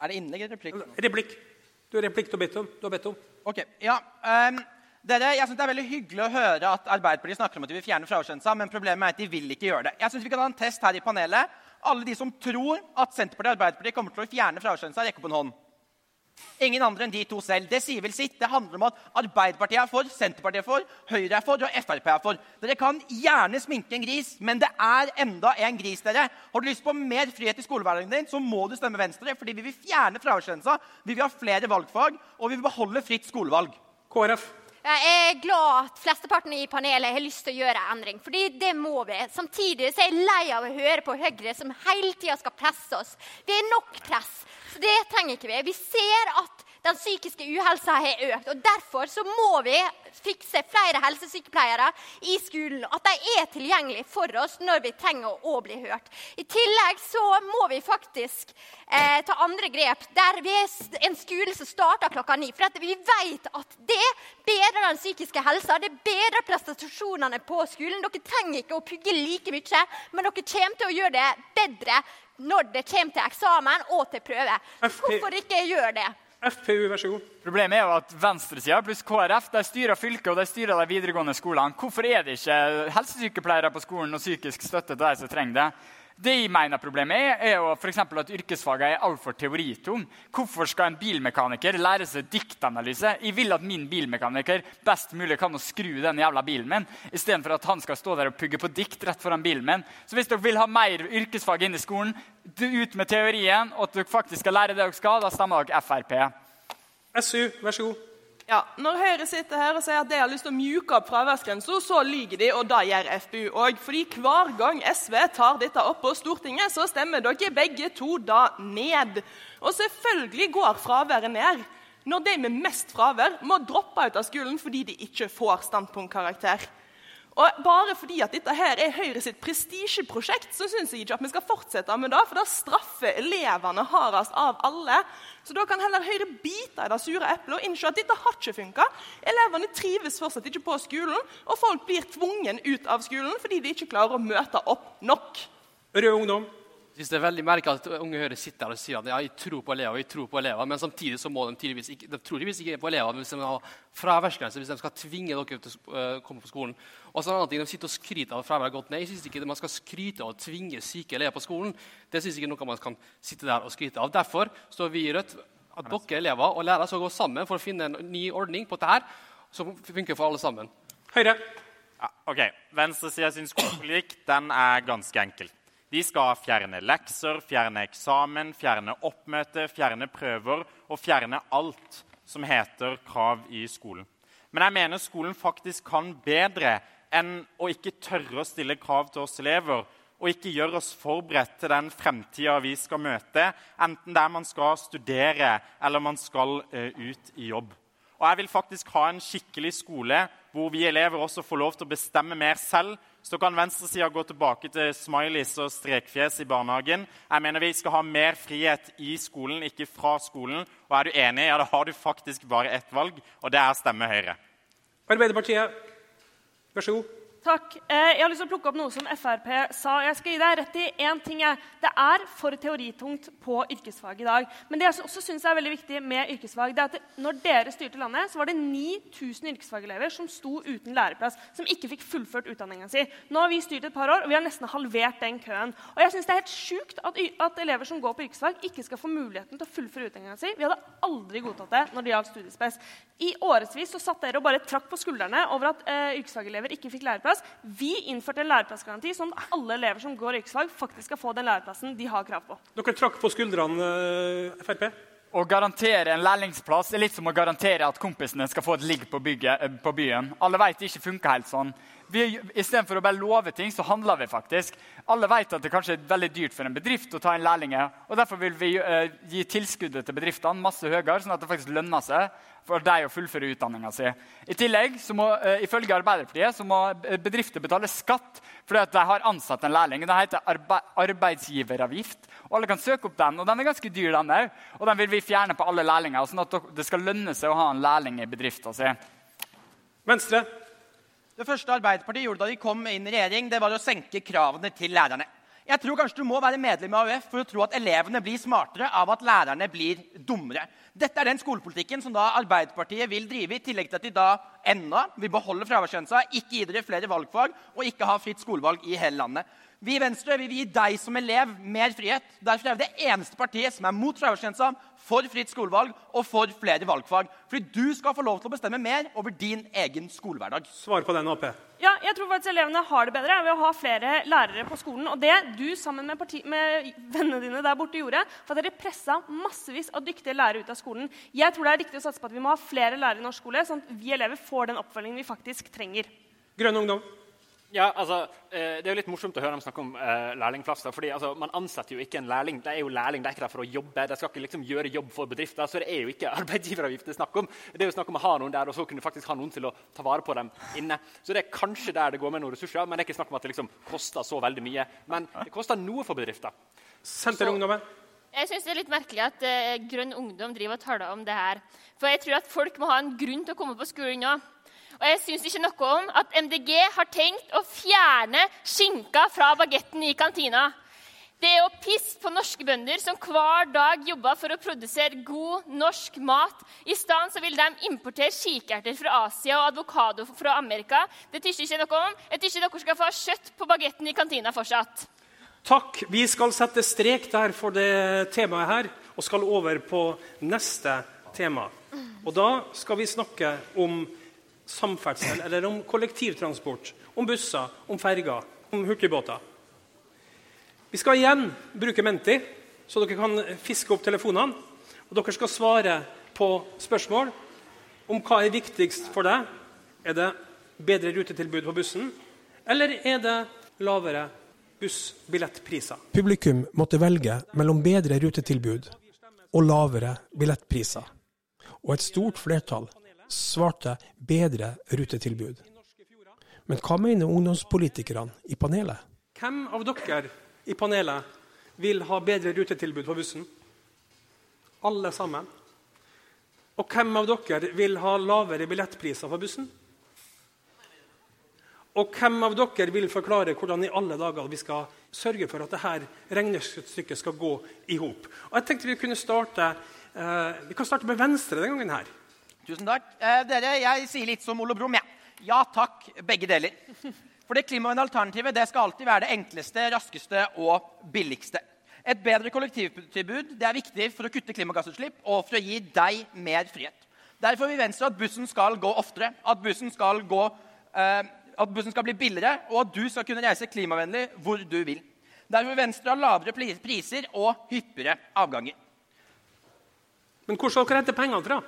Er det innlegg eller replikk? Replikk. Du har replikk du har bedt om. Du har bedt om. Ok, ja. Um dere, jeg synes Det er veldig hyggelig å høre at Arbeiderpartiet snakker om at de vil fjerne fraværsgrensa, men problemet er at de vil ikke gjøre det. Jeg synes Vi kan ha en test her i panelet. Alle de som tror at Senterpartiet og Arbeiderpartiet kommer til å fjerne fraværsgrensa, rekker opp en hånd. Ingen andre enn de to selv. Det sier vel sitt. Det handler om at Arbeiderpartiet er for, Senterpartiet er for, Høyre er for og Frp er for. Dere kan gjerne sminke en gris, men det er enda en gris. dere. Har du lyst på mer frihet i skolehverdagen din, så må du stemme Venstre, fordi vi vil fjerne fraværsgrensa, vi vil ha flere valgfag, og vi vil beholde fritt skolevalg. KrF. Jeg er glad at flesteparten i panelet har lyst til å gjøre endring. fordi det må vi. Samtidig er jeg lei av å høre på Høyre, som hele tida skal presse oss. Vi er nok press, så det trenger ikke vi. Vi ser at den psykiske uhelsa har økt. og Derfor så må vi fikse flere helsesykepleiere i skolen. At de er tilgjengelige for oss når vi trenger å, bli hørt. I tillegg så må vi faktisk eh, ta andre grep. Der vi er en skole som starter klokka ni. For vi vet at det bedrer den psykiske helsa. Det bedrer prestasjonene på skolen. Dere trenger ikke å pugge like mye, men dere kommer til å gjøre det bedre når det kommer til eksamen og til prøve. Hvorfor ikke gjøre det? FPU, vær så god. Problemet er jo at venstresida pluss KrF de styrer fylket og de styrer de videregående skolene. Hvorfor er det ikke helsesykepleiere på skolen og psykisk støtte til de som trenger det? Det jeg mener problemet er, er jo for at yrkesfagene er altfor teoritung. Hvorfor skal en bilmekaniker lære seg diktanalyse? Jeg vil at min bilmekaniker best mulig kan å skru den jævla bilen min, istedenfor at han skal stå der og pugge på dikt rett foran bilen min. Så hvis dere vil ha mer yrkesfag inn i skolen, ut med teorien, og at dere faktisk skal lære det dere skal, da stemmer dere Frp. SU, vær så god. Ja, Når Høyre sitter her og sier at de har lyst til å mjuke opp fraværsgrensa, så lyver de, og det gjør FpU òg. Fordi hver gang SV tar dette opp på Stortinget, så stemmer dere begge to da ned. Og selvfølgelig går fraværet ned når de med mest fravær må droppe ut av skolen fordi de ikke får standpunktkarakter. Og Bare fordi at dette her er Høyre sitt prestisjeprosjekt, så syns jeg ikke at vi skal fortsette med det, for det straffer elevene hardest av alle. Så da kan heller Høyre bite i det sure eplet og innse at dette har ikke funka. Elevene trives fortsatt ikke på skolen, og folk blir tvungen ut av skolen fordi de ikke klarer å møte opp nok. Rød ungdom. Synes det er veldig merkelig at Unge hører sitter her og sier at ja, jeg tror på elever, jeg tror på elever, men samtidig så må de tydeligvis ikke, de tydeligvis ikke på elever hvis de har fraværsgrense, hvis de skal tvinge dere til å øh, komme på skolen. Og så en annen ting, De sitter og skryter av at fraværet har gått ned. Jeg synes ikke man skal skryte av å tvinge syke elever på skolen. Det synes jeg ikke noe man kan sitte der og skryte av. Derfor står vi i Rødt at dere elever og lærere skal gå sammen for å finne en ny ordning på dette her, som funker for alle sammen. Høyre. Ja, ok. Venstresida sin skolepolitikk den er ganske enkel. De skal fjerne lekser, fjerne eksamen, fjerne oppmøte, fjerne prøver og fjerne alt som heter krav i skolen. Men jeg mener skolen faktisk kan bedre enn å ikke tørre å stille krav til oss elever og ikke gjøre oss forberedt til den fremtida vi skal møte, enten der man skal studere eller man skal eh, ut i jobb. Og jeg vil faktisk ha en skikkelig skole hvor vi elever også får lov til å bestemme mer selv. Så kan venstresida gå tilbake til smileys og strekfjes i barnehagen. Jeg mener Vi skal ha mer frihet i skolen, ikke fra skolen. Og er du enig, ja, da har du faktisk bare ett valg, og det er å stemme Høyre. Arbeiderpartiet, vær så god. Takk. Eh, Jeg har lyst til å plukke opp noe som Frp sa. Jeg skal gi deg rett i én ting. Det er for teoritungt på yrkesfag i dag. Men det jeg også synes er veldig viktig med yrkesfag, det er at når dere styrte landet, så var det 9000 yrkesfagelever som sto uten læreplass, som ikke fikk fullført utdanninga si. Nå har vi styrt et par år, og vi har nesten halvert den køen. Og jeg synes det er helt sjukt at, at elever som går på yrkesfag, ikke skal få muligheten til å fullføre utdanninga si. Vi hadde aldri godtatt det når det gjaldt studiespes. I årevis så satt dere og bare trakk på skuldrene over at eh, yrkesfagelever ikke fikk læreplass. Vi innførte en læreplassgaranti, sånn at alle elever som går yrkesfag, faktisk skal få den læreplassen de har krav på. Dere trakk på skuldrene, eh, Frp. Å garantere en lærlingsplass er litt som å garantere at kompisene skal få et ligg på, bygget, eh, på byen. Alle vet det ikke funker helt sånn. vi, Istedenfor å bare love ting, så handler vi faktisk. Alle vet at det kanskje er veldig dyrt for en bedrift å ta inn lærlinger. og Derfor vil vi uh, gi tilskuddet til bedriftene masse høyere, sånn at det faktisk lønner seg for deg å fullføre utdanninga si. I tillegg, så må, uh, ifølge Arbeiderpartiet, så må bedrifter betale skatt fordi at de har ansatt en lærling. Det heter arbe arbeidsgiveravgift. og Alle kan søke opp den, og den er ganske dyr. den òg. Og Den vil vi fjerne på alle lærlinger, sånn at det skal lønne seg å ha en lærling i bedriften sin. Venstre. Det første Arbeiderpartiet gjorde da de kom inn i regjering, det var å senke kravene til lærerne. Jeg tror kanskje du må være medlem av AUF for å tro at elevene blir smartere av at lærerne blir dummere. Dette er den skolepolitikken som da Arbeiderpartiet vil drive, i tillegg til at de da ennå vil beholde fraværsgrensa, ikke gi dere flere valgfag og ikke ha fritt skolevalg i hele landet. Vi i Venstre vi vil gi deg som elev mer frihet. Derfor er vi det eneste partiet som er mot fraværsgrensa, for fritt skolevalg og for flere valgfag. Fordi du skal få lov til å bestemme mer over din egen skolehverdag. Svar på den, AP. Ja, jeg tror faktisk elevene har det bedre ved å ha flere lærere på skolen. Og det du sammen med, parti, med vennene dine der borte gjorde, for at dere pressa massevis av dyktige lærere ut av skolen. Jeg tror det er riktig å satse på at vi må ha flere lærere i norsk skole, sånn at vi elever får den oppfølgingen vi faktisk trenger. Grønn ungdom. Ja, altså, eh, Det er jo litt morsomt å høre dem snakke om eh, lærlingplasser. fordi altså, Man ansetter jo ikke en lærling. Det er jo lærling, det er ikke der for å jobbe. De skal ikke liksom gjøre jobb for bedrifter. Så det er jo ikke [LAUGHS] arbeidsgiveravgift det er snakk om. Det er jo snakk om å ha noen der, og så kunne faktisk ha noen til å ta vare på dem inne. Så det er kanskje der det går med noen ressurser, men det er ikke snakk om at det liksom koster så veldig mye. Men det koster noe for bedrifter. Senterungdommen. Jeg syns det er litt merkelig at uh, Grønn Ungdom driver og taler om det her. For jeg tror at folk må ha en grunn til å komme på skolen nå. Og jeg syns ikke noe om at MDG har tenkt å fjerne skinka fra bagetten i kantina. Det er å pisse på norske bønder som hver dag jobber for å produsere god norsk mat. I stedet vil de importere kikerter fra Asia og advokado fra Amerika. Det tykker ikke noe om. Jeg tykker dere skal få kjøtt på bagetten i kantina fortsatt. Takk. Vi skal sette strek der for det temaet her og skal over på neste tema. Og da skal vi snakke om samferdsel, eller om kollektivtransport, om busser, om ferger, om hurtigbåter. Vi skal igjen bruke Menti, så dere kan fiske opp telefonene. Og dere skal svare på spørsmål om hva er viktigst for deg. Er det bedre rutetilbud på bussen, eller er det lavere bussbillettpriser? Publikum måtte velge mellom bedre rutetilbud og lavere billettpriser. Og et stort flertall svarte bedre rutetilbud. Men hva mener ungdomspolitikerne i panelet? Hvem av dere i panelet vil ha bedre rutetilbud på bussen? Alle sammen. Og hvem av dere vil ha lavere billettpriser på bussen? Og hvem av dere vil forklare hvordan i alle dager vi skal sørge for at dette regnestykket skal gå i hop? Jeg tenkte vi kunne starte, eh, vi kan starte med Venstre denne gangen. her. Tusen takk. Eh, dere, Jeg sier litt som Ole Brumm. Ja. ja takk, begge deler. For det klimavennlige alternativet det skal alltid være det enkleste, raskeste og billigste. Et bedre kollektivtilbud det er viktig for å kutte klimagassutslipp og for å gi deg mer frihet. Derfor vil Venstre at bussen skal gå oftere, at bussen skal, gå, eh, at bussen skal bli billigere, og at du skal kunne reise klimavennlig hvor du vil. Derfor vil Venstre ha lavere priser og hyppigere avganger. Men hvor skal dere hente pengene fra?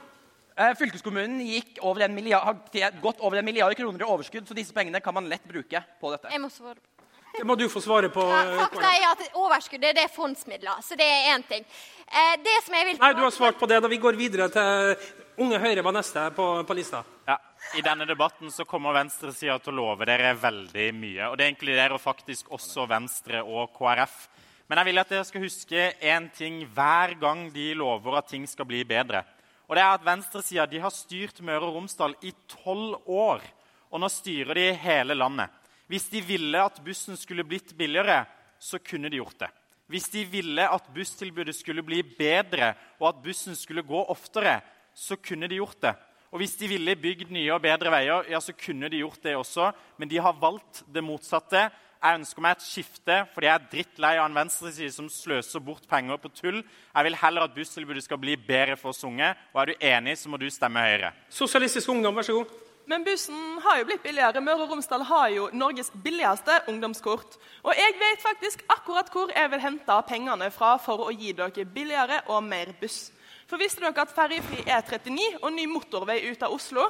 Eh, fylkeskommunen gikk over milliard, har gått over en milliard kroner i overskudd, så disse pengene kan man lett bruke på dette. Jeg må svare på. Det må du få svare på. Ja, fakta er at Overskuddet det er fondsmidler, så det er én ting. Eh, det som jeg vil... Nei, Du har svart på det. da Vi går videre til Unge Høyre var neste på, på lista. Ja, I denne debatten så kommer venstresida til å love dere veldig mye. Og det inkluderer faktisk også Venstre og KrF. Men jeg vil at dere skal huske én ting hver gang de lover at ting skal bli bedre. Og det er at Venstresida har styrt Møre og Romsdal i tolv år. Og nå styrer de hele landet. Hvis de ville at bussen skulle blitt billigere, så kunne de gjort det. Hvis de ville at busstilbudet skulle bli bedre, og at bussen skulle gå oftere, så kunne de gjort det. Og hvis de ville bygd nye og bedre veier, ja, så kunne de gjort det også. Men de har valgt det motsatte. Jeg ønsker meg et skifte fordi jeg er drittlei av en venstreside som sløser bort penger på tull. Jeg vil heller at busstilbudet skal bli bedre for oss unge. Og er du enig, så må du stemme Høyre. Sosialistisk Ungdom, vær så god. Men bussen har jo blitt billigere. Møre og Romsdal har jo Norges billigste ungdomskort. Og jeg vet faktisk akkurat hvor jeg vil hente pengene fra for å gi dere billigere og mer buss. For visste dere at ferjefri E39 og ny motorvei ut av Oslo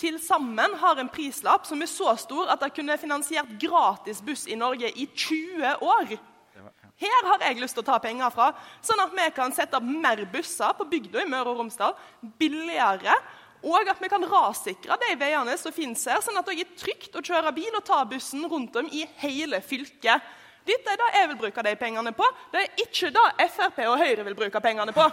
til sammen har en prislapp som er så stor at det kunne finansiert gratis buss i Norge i 20 år. Her har jeg lyst til å ta penger fra, sånn at vi kan sette opp mer busser på bygda i Møre og Romsdal. Billigere. Og at vi kan rassikre de veiene som finnes her, sånn at det er trygt å kjøre bil og ta bussen rundt om i hele fylket. Dette er det jeg vil bruke de pengene på. Det er ikke det Frp og Høyre vil bruke pengene på.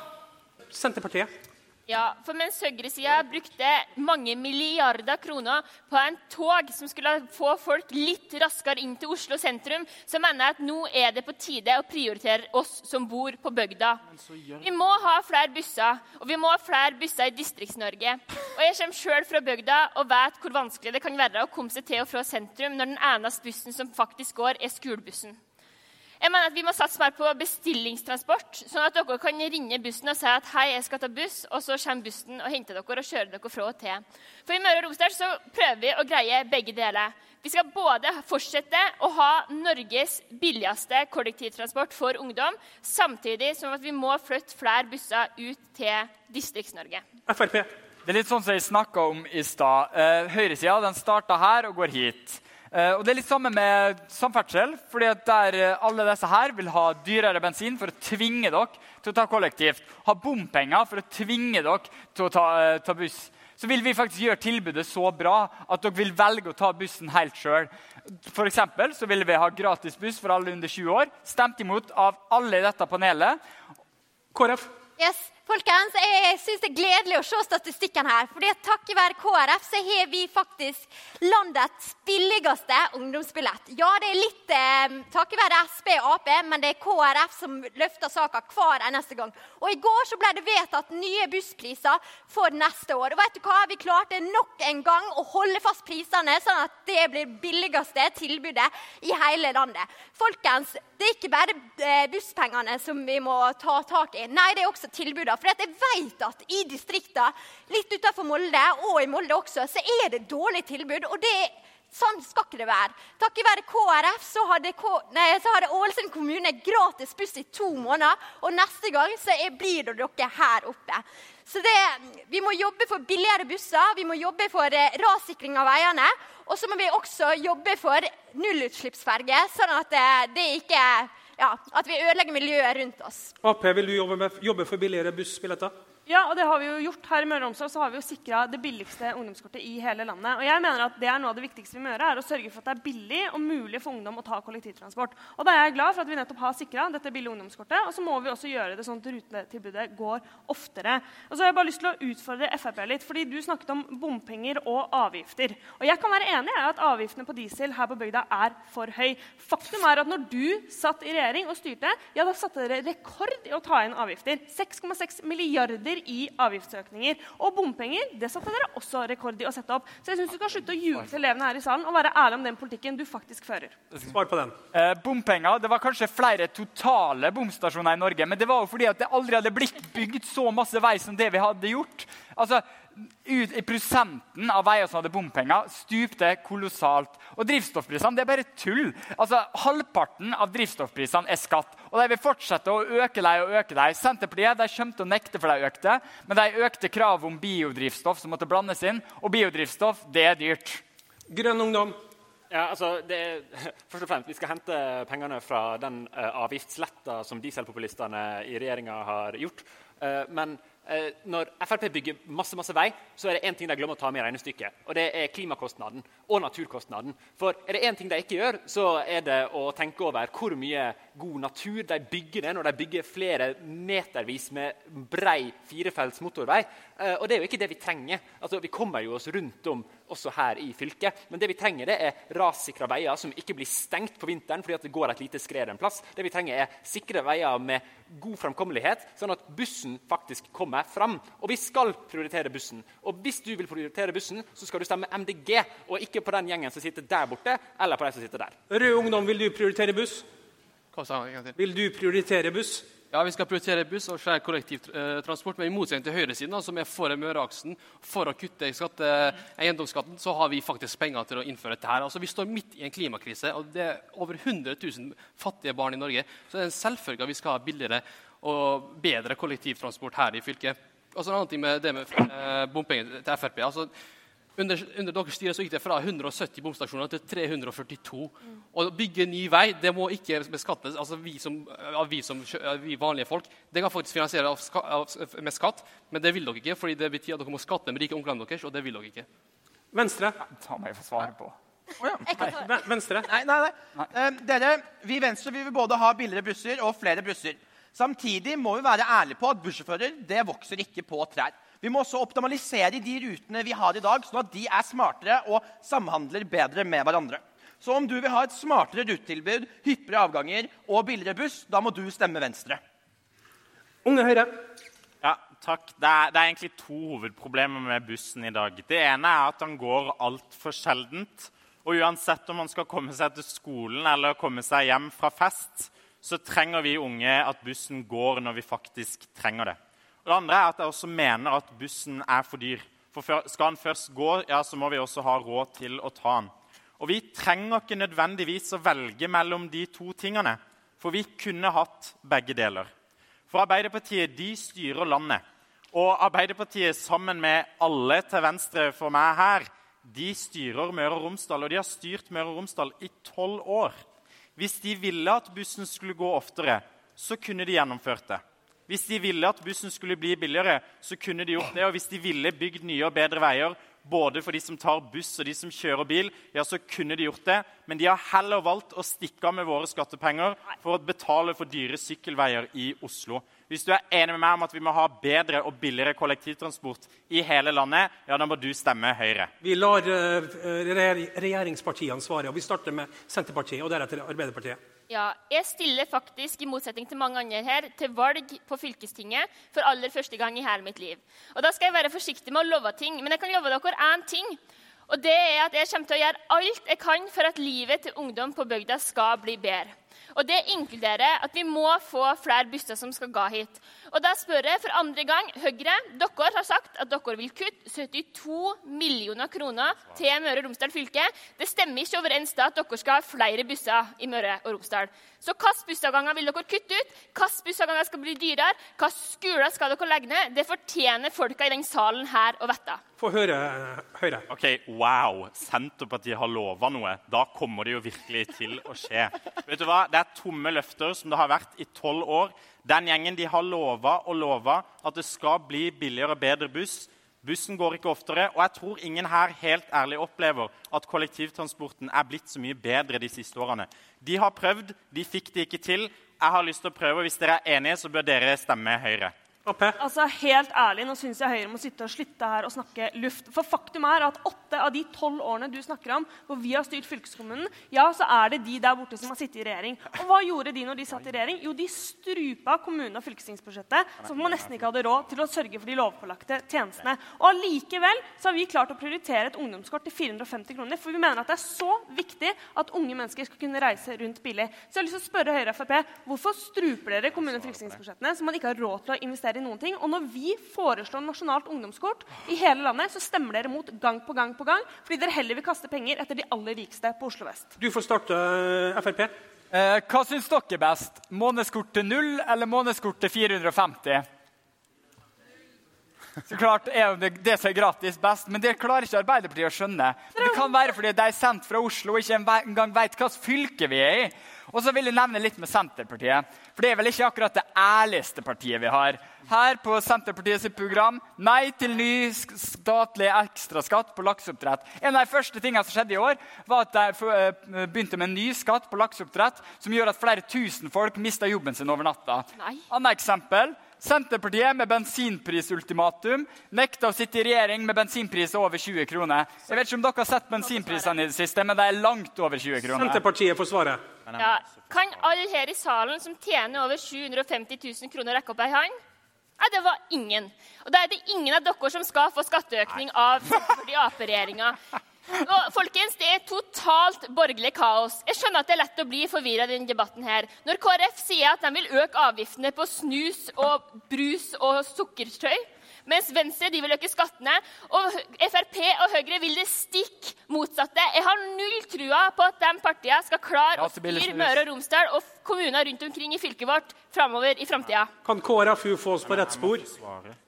Senterpartiet. Ja, for mens høyresida brukte mange milliarder kroner på en tog som skulle få folk litt raskere inn til Oslo sentrum, så mener jeg at nå er det på tide å prioritere oss som bor på bygda. Vi må ha flere busser, og vi må ha flere busser i Distrikts-Norge. Og Jeg kommer sjøl fra bygda og vet hvor vanskelig det kan være å komme seg til og fra sentrum når den eneste bussen som faktisk går, er skolebussen. Jeg mener at Vi må satse mer på bestillingstransport, sånn at dere kan ringe bussen og si at hei, jeg skal ta buss, og så kommer bussen og henter dere og kjører dere fra og til. For I Møre og Romsdal så prøver vi å greie begge deler. Vi skal både fortsette å ha Norges billigste kollektivtransport for ungdom, samtidig som at vi må flytte flere busser ut til Distrikts-Norge. Frp. Det er litt sånn som jeg snakka om i stad. Uh, Høyresida starta her og går hit. Uh, og Det er litt samme med samferdsel. fordi at der uh, Alle disse her vil ha dyrere bensin for å tvinge dere til å ta kollektivt. Ha bompenger for å tvinge dere til å ta, uh, ta buss. Så vil vi faktisk gjøre tilbudet så bra at dere vil velge å ta bussen helt sjøl. Så vil vi ha gratis buss for alle under 20 år. Stemt imot av alle i dette panelet. KrF. Yes. Folkens, jeg synes Det er gledelig å se statistikken her. at Takket være KrF så har vi faktisk landets billigste ungdomsbillett. Ja, det er litt eh, takket være Sp og Ap, men det er KrF som løfter saka hver eneste gang. Og I går så ble det vedtatt nye busspriser for neste år. Og vet du hva? Vi klarte nok en gang å holde fast prisene, sånn at det blir billigste tilbudet i hele landet. Folkens, det er ikke bare eh, busspengene som vi må ta tak i. Nei, det er også tilbudene. For jeg vet at i distriktene, litt utenfor Molde, og i Molde også, så er det dårlig tilbud. og det Sånn skal ikke det være. Takket være KrF så hadde, K nei, så hadde Ålesund kommune gratis buss i to måneder. Og neste gang så er, blir det dere her oppe. Så det, Vi må jobbe for billigere busser, vi må jobbe for eh, rassikring av veiene. Og så må vi også jobbe for nullutslippsferger, sånn at eh, det ikke ja, at vi ødelegger miljøet rundt oss. Ap, vil du jobbe, med, jobbe for billigere bussbilletter? Ja, og det har vi jo gjort her i Møre og Romsdal. så har vi jo sikra det billigste ungdomskortet i hele landet. Og jeg mener at det er noe av det viktigste vi må gjøre, er å sørge for at det er billig og mulig for ungdom å ta kollektivtransport. Og da er jeg glad for at vi nettopp har sikra dette billige ungdomskortet. Og så må vi også gjøre det sånn at rutetilbudet går oftere. Og så har jeg bare lyst til å utfordre Frp litt, fordi du snakket om bompenger og avgifter. Og jeg kan være enig i at avgiftene på diesel her på bygda er for høy. Faktum er at når du satt i regjering og styrte, ja, da satte dere rekord i å ta inn avgifter. 6,6 milliarder i avgiftsøkninger. Og bompenger det satte dere også rekord i å sette opp. Så jeg syns du kan slutte å ljuge til elevene her i salen og være ærlig om den politikken du faktisk fører. Svar på den. Eh, bompenger, Det var kanskje flere totale bomstasjoner i Norge, men det var jo fordi at det aldri hadde blitt bygd så masse vei som det vi hadde gjort. Altså, ut prosenten av veier som hadde bompenger, stupte kolossalt. Og drivstoffprisene det er bare tull. Altså, Halvparten av drivstoffprisene er skatt. Og de vil fortsette å øke dem og øke dem. Senterpartiet de kommer til å nekte for de økte, men de økte kravet om biodrivstoff som måtte blandes inn. Og biodrivstoff det er dyrt. Grønn ungdom. Ja, altså, er, [LAUGHS] først og fremst, Vi skal hente pengene fra den uh, avgiftsletta som dieselpopulistene i regjeringa har gjort. Uh, men når Frp bygger masse masse vei, så er det én ting de glemmer å ta med i regnestykket. Og det er klimakostnaden og naturkostnaden. For er det én ting de ikke gjør, så er det å tenke over hvor mye god natur de bygger det når de bygger flere metervis med brei firefelts motorvei. Eh, og det er jo ikke det vi trenger. Altså, vi kommer jo oss rundt om også her i fylket. Men det vi trenger, det er rassikra veier som ikke blir stengt på vinteren fordi det går et lite skred en plass. Det vi trenger, er sikre veier med god framkommelighet, sånn at bussen faktisk kommer fram. Og vi skal prioritere bussen. Og hvis du vil prioritere bussen, så skal du stemme MDG, og ikke på den gjengen som sitter der borte, eller på de som sitter der. Rød Ungdom, vil du prioritere buss? Hva sa han? Vil du prioritere buss? Ja, Vi skal prioritere buss og skjære kollektivtransport, eh, men i motsetning til høyresiden, som er for Møreaksen, for å kutte skatte, eiendomsskatten, så har vi faktisk penger til å innføre dette. her. Altså, Vi står midt i en klimakrise, og det er over 100 000 fattige barn i Norge. Så det er en selvfølge at vi skal ha billigere og bedre kollektivtransport her i fylket. Og så En annen ting med det med eh, bompenger til Frp. altså Under, under deres styre så gikk det fra 170 bomstasjoner til 342. Å bygge ny vei det må ikke beskattes altså vi, som, av vi, som, vi vanlige folk. Det kan faktisk finansieres av, ska- av, med skatt, men det vil dere ikke. fordi det betyr at dere må skatte med rike onklene deres, og det vil dere ikke. Venstre. Ta meg for svaret på. Ve- Venstre. Nei, nei, nei. Eh, dere, vi i Venstre vi vil både ha billigere busser og flere busser. Samtidig må vi være ærlige på at bussjåfører det vokser ikke på trær. Vi må også optimalisere de rutene vi har i dag, sånn at de er smartere og samhandler bedre med hverandre. Så om du vil ha et smartere rutetilbud, hyppigere avganger og billigere buss, da må du stemme Venstre. Unge Høyre. Ja, takk. Det er, det er egentlig to hovedproblemer med bussen i dag. Det ene er at den går altfor sjeldent. Og uansett om man skal komme seg til skolen eller komme seg hjem fra fest, så trenger vi unge at bussen går når vi faktisk trenger det. Det andre er at jeg også mener at bussen er for dyr. For skal den først gå, ja, så må vi også ha råd til å ta den. Og vi trenger ikke nødvendigvis å velge mellom de to tingene. For vi kunne hatt begge deler. For Arbeiderpartiet de styrer landet. Og Arbeiderpartiet sammen med alle til venstre for meg her, de styrer Møre og Romsdal. Og de har styrt Møre og Romsdal i tolv år. Hvis de ville at bussen skulle gå oftere, så kunne de gjennomført det. Hvis de ville at bussen skulle bli billigere, så kunne de gjort det. Og hvis de ville bygd nye og bedre veier, både for de som tar buss og de som kjører bil, ja, så kunne de gjort det. Men de har heller valgt å stikke av med våre skattepenger for å betale for dyre sykkelveier i Oslo. Hvis du er enig med meg om at vi må ha bedre og billigere kollektivtransport i hele landet, ja, da må du stemme Høyre. Vi lar eh, regjer- regjeringspartiene svare. og Vi starter med Senterpartiet og deretter Arbeiderpartiet. Ja, jeg stiller faktisk, i motsetning til mange andre her, til valg på fylkestinget for aller første gang i hele mitt liv. Og Da skal jeg være forsiktig med å love ting, men jeg kan love dere én ting. Og det er at jeg kommer til å gjøre alt jeg kan for at livet til ungdom på bygda skal bli bedre. Og det inkluderer at vi må få flere busser som skal gå hit. Og da spør jeg for andre gang Høyre, dere har sagt at dere vil kutte 72 millioner kroner til Møre og Romsdal fylke. Det stemmer ikke overens da at dere skal ha flere busser i Møre og Romsdal. Så hvilke bussavganger vil dere kutte ut? Hvilke bussavganger skal bli dyrere? Hvilke skoler skal dere legge ned? Det fortjener folka i denne salen her å vite. Få høre Høyre. Ok, Wow! Senterpartiet har lova noe. Da kommer det jo virkelig til å skje. Vet du hva? Det er tomme løfter som det har vært i tolv år. Den gjengen de har lova og lova at det skal bli billigere og bedre buss. Bussen går ikke oftere, og jeg tror ingen her helt ærlig opplever at kollektivtransporten er blitt så mye bedre de siste årene. De har prøvd, de fikk det ikke til. Jeg har lyst til å prøve, og Hvis dere er enige, så bør dere stemme Høyre. Altså, helt ærlig, Nå syns jeg Høyre må sitte og slutte her og snakke luft. For faktum er at åtte av de tolv årene du snakker om, hvor vi har styrt fylkeskommunen, ja, så er det de der borte som har sittet i regjering. Og hva gjorde de når de satt i regjering? Jo, de strupa kommune- og fylkestingsbudsjettet, så man nesten ikke hadde råd til å sørge for de lovpålagte tjenestene. Og allikevel så har vi klart å prioritere et ungdomskort til 450 kroner, for vi mener at det er så viktig at unge mennesker skal kunne reise rundt billig. Så jeg har lyst til å spørre Høyre og Frp, hvorfor struper dere kommune- og fylkestingsbudsjettene så man ikke har råd til å investere i noen ting? Og når vi foreslår nasjonalt ungdomskort i hele landet, så stemmer dere mot gang på gang på gang, fordi dere heller vil kaste penger etter de aller rikeste på Oslo vest. Du får starte, eh, Frp. Eh, hva syns dere er best? Månedskort til null eller månedskort til 450? Så klart er det, det som er gratis, best, men det klarer ikke Arbeiderpartiet å skjønne. Det kan være fordi de er sendt fra Oslo og ikke engang vet hvilket fylke vi er i. Og så vil jeg nevne litt med Senterpartiet. For det er vel ikke akkurat det ærligste partiet vi har. Her på Senterpartiets program nei til ny statlig ekstraskatt på lakseoppdrett. En av de første tingene som skjedde i år, var at de eh, begynte med en ny skatt på lakseoppdrett som gjør at flere tusen folk mister jobben sin over natta. Annet eksempel. Senterpartiet med bensinprisultimatum nekter å sitte i regjering med bensinpris over 20 kroner. Jeg vet ikke om dere har sett bensinprisene i det siste, men de er langt over 20 kroner. Senterpartiet får svare. Ja. Kan alle her i salen som tjener over 750 000 kroner, rekke opp ei hånd? Nei, det var ingen. Og da er det ingen av dere som skal få skatteøkning av Senterparti-Ap-regjeringa. Og, folkens, Det er totalt borgerlig kaos. Jeg skjønner at det er lett å bli forvirra i denne debatten. her. Når KrF sier at de vil øke avgiftene på snus og brus og sukkertøy, mens Venstre de vil øke skattene. Og Frp og Høyre vil det stikk motsatte. Jeg har null trua på at de partiene skal klare å styre Møre og Romsdal og kommuner rundt omkring i fylket vårt framover i framtida. Kan KrFU få oss på rett spor?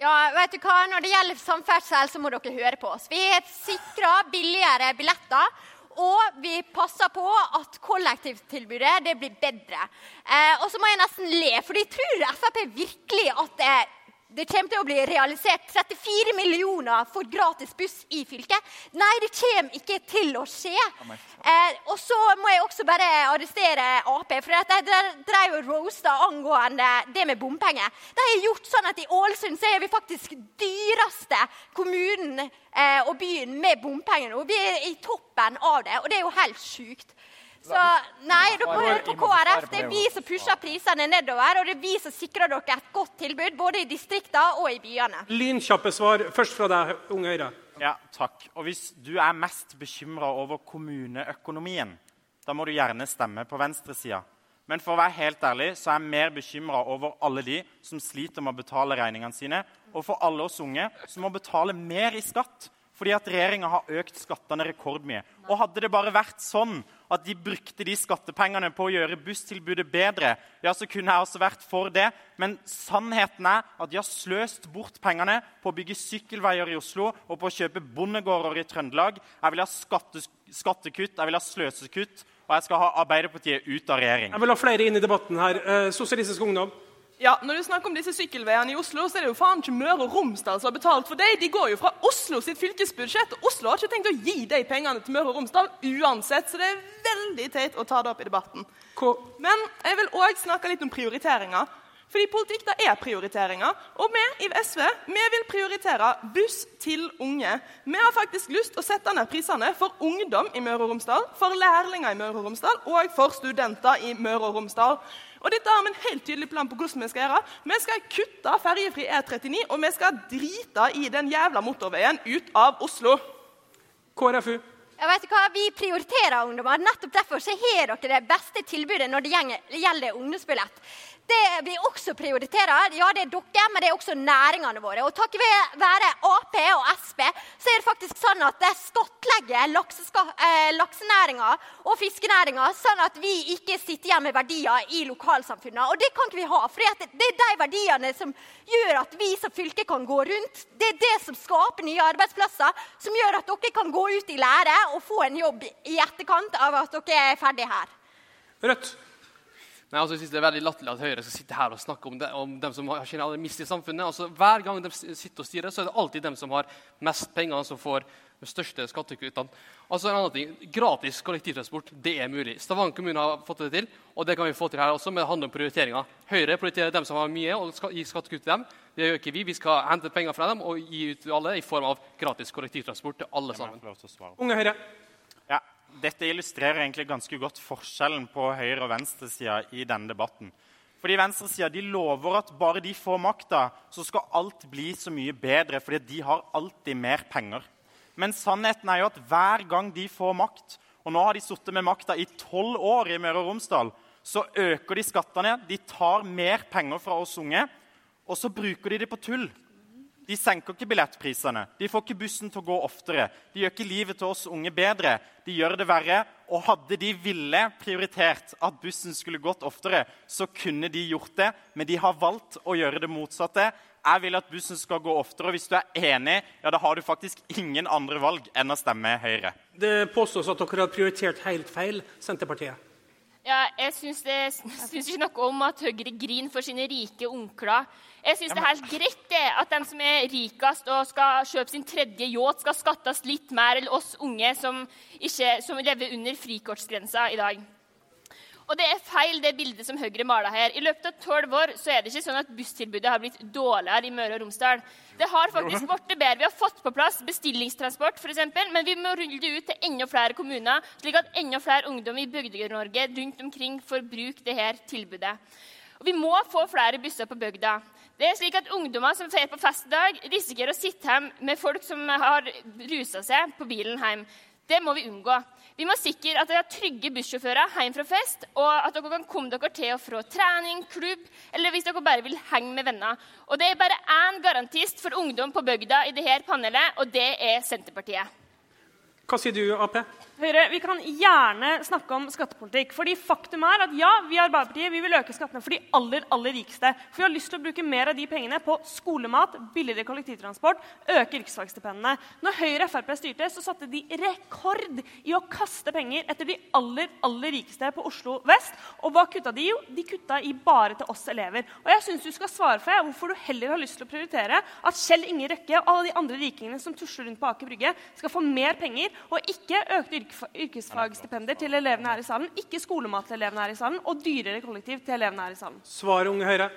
Ja, vet du hva? Når det gjelder samferdsel, så må dere høre på oss. Vi har sikra billigere billetter. Og vi passer på at kollektivtilbudet det blir bedre. Eh, og så må jeg nesten le, for de tror Frp virkelig at eh, det kommer til å bli realisert 34 millioner for gratis buss i fylket. Nei, det kommer ikke til å skje. Eh, og så må jeg også bare arrestere Ap. For de drev og roasta angående det med bompenger. De har gjort sånn at i Ålesund så er vi faktisk dyreste kommunen eh, og byen med bompenger nå. Vi er i toppen av det, og det er jo helt sjukt. Så nei, dere må høre på KrF. Det er vi som pusher prisene nedover. Og det er vi som sikrer dere et godt tilbud både i distriktene og i byene. Lynkjappe svar først fra deg, Unge Høyre. Ja, takk. Og hvis du er mest bekymra over kommuneøkonomien, da må du gjerne stemme på venstresida. Men for å være helt ærlig så er jeg mer bekymra over alle de som sliter med å betale regningene sine, og for alle oss unge som må betale mer i skatt fordi at regjeringa har økt skattene rekordmye. Og hadde det bare vært sånn at de brukte de skattepengene på å gjøre busstilbudet bedre, ja, så kunne jeg også vært for det. Men sannheten er at de har sløst bort pengene på å bygge sykkelveier i Oslo og på å kjøpe bondegårder i Trøndelag. Jeg vil ha skatte, skattekutt, jeg vil ha sløsekutt, og jeg skal ha Arbeiderpartiet ut av regjering. Jeg vil ha flere inn i debatten her. Eh, Sosialistisk Ungdom. Ja, Når du snakker om disse sykkelveiene i Oslo, så er det jo faen ikke Møre og Romsdal som har betalt for dem. De går jo fra Oslo sitt fylkesbudsjett. og Oslo har ikke tenkt å gi de pengene til Møre og Romsdal uansett. Så det er veldig teit å ta det opp i debatten. Men jeg vil òg snakke litt om prioriteringer. Fordi politikk da er prioriteringer. Og vi i SV vi vil prioritere buss til unge. Vi har faktisk lyst til å sette ned prisene for ungdom i Møre og Romsdal, for lærlinger i Møre og Romsdal og for studenter i Møre og Romsdal. Og dette har vi en helt tydelig plan på hvordan vi skal gjøre. Vi skal kutte ferjefri E39, og vi skal drite i den jævla motorveien ut av Oslo. KrFU. Ja, vet hva, Vi prioriterer ungdommer. Nettopp derfor så har dere det beste tilbudet når det gjelder ungdomsbillett. Det vi også prioriterer, ja, det er dere, men det er også næringene våre. Og takket være Ap og Sp så er det faktisk sånn at det skattlegger eh, laksenæringa og fiskenæringa, sånn at vi ikke sitter igjen med verdier i lokalsamfunnet. Og det kan ikke vi ha, for det er de verdiene som gjør at vi som fylke kan gå rundt. Det er det som skaper nye arbeidsplasser, som gjør at dere kan gå ut i lære og få en jobb i etterkant av at dere er ferdig her. Rødt. Nei, altså, jeg synes Det er veldig latterlig at Høyre skal sitte her og snakke om, det, om dem som har generelt aller mest i samfunnet. Altså, hver gang de sitter og styrer, så er det alltid dem som har mest penger, som får de største skattekuttene. Altså, en annen ting, Gratis kollektivtransport det er mulig. Stavanger kommune har fått det til, og det kan vi få til her også, men det handler om prioriteringer. Høyre prioriterer dem som har mye, og skal gi skattekutt til dem. Det gjør ikke vi. Vi skal hente penger fra dem og gi ut til alle i form av gratis kollektivtransport til alle sammen. Unge Høyre. Ja, dette illustrerer egentlig ganske godt forskjellen på høyre- og venstresida i denne debatten. Fordi Venstresida de lover at bare de får makta, så skal alt bli så mye bedre, fordi de har alltid mer penger. Men sannheten er jo at hver gang de får makt, og nå har de sittet med makta i tolv år i Møre og Romsdal, så øker de skattene, de tar mer penger fra oss unge, og så bruker de det på tull. De senker ikke billettprisene. De får ikke bussen til å gå oftere. De gjør ikke livet til oss unge bedre. De gjør det verre. Og hadde de ville prioritert at bussen skulle gått oftere, så kunne de gjort det, men de har valgt å gjøre det motsatte. Jeg vil at bussen skal gå oftere. og Hvis du er enig, ja, da har du faktisk ingen andre valg enn å stemme Høyre. Det påstås at dere har prioritert helt feil, Senterpartiet. Ja, jeg syns, det, [LAUGHS] syns ikke noe om at Høyre griner for sine rike onkler. Jeg syns det er helt greit det, at de som er rikest og skal kjøpe sin tredje yacht, skal skattes litt mer enn oss unge som, ikke, som lever under frikortsgrensa i dag. Og det er feil, det bildet som Høyre maler her. I løpet av tolv år så er det ikke sånn at busstilbudet har blitt dårligere i Møre og Romsdal. Det har faktisk blitt bedre. Vi har fått på plass bestillingstransport, for eksempel, men vi må rulle det ut til enda flere kommuner, slik at enda flere ungdom i Bygde-Norge rundt omkring får bruke dette tilbudet. Og Vi må få flere busser på bygda. Det er slik at Ungdommer som drar på fest i dag, risikerer å sitte hjemme med folk som har rusa seg på bilen hjem. Det må vi unngå. Vi må sikre at dere har trygge bussjåfører hjem fra fest, og at dere kan komme dere til og fra trening, klubb, eller hvis dere bare vil henge med venner. Og det er bare én garantist for ungdom på bygda i dette panelet, og det er Senterpartiet. Hva sier du, Ap? Høyre, Vi kan gjerne snakke om skattepolitikk. fordi faktum er at ja, vi i Arbeiderpartiet vi vil øke skattene for de aller aller rikeste. For vi har lyst til å bruke mer av de pengene på skolemat, billigere kollektivtransport, øke yrkesfagstipendene. Når Høyre og Frp styrte, så satte de rekord i å kaste penger etter de aller aller rikeste på Oslo vest. Og hva kutta de? jo? De kutta i bare til oss elever. Og jeg syns du skal svare for hvorfor du heller har lyst til å prioritere at Kjell Inge Røkke og alle de andre rikingene som tusler rundt på Aker Brygge, skal få mer penger, og ikke økte yrkesfagstipender til elevene her i salen, ikke skolemat til elevene her i salen, og dyrere kollektiv til elevene her i salen. Svar, Unge Høyre.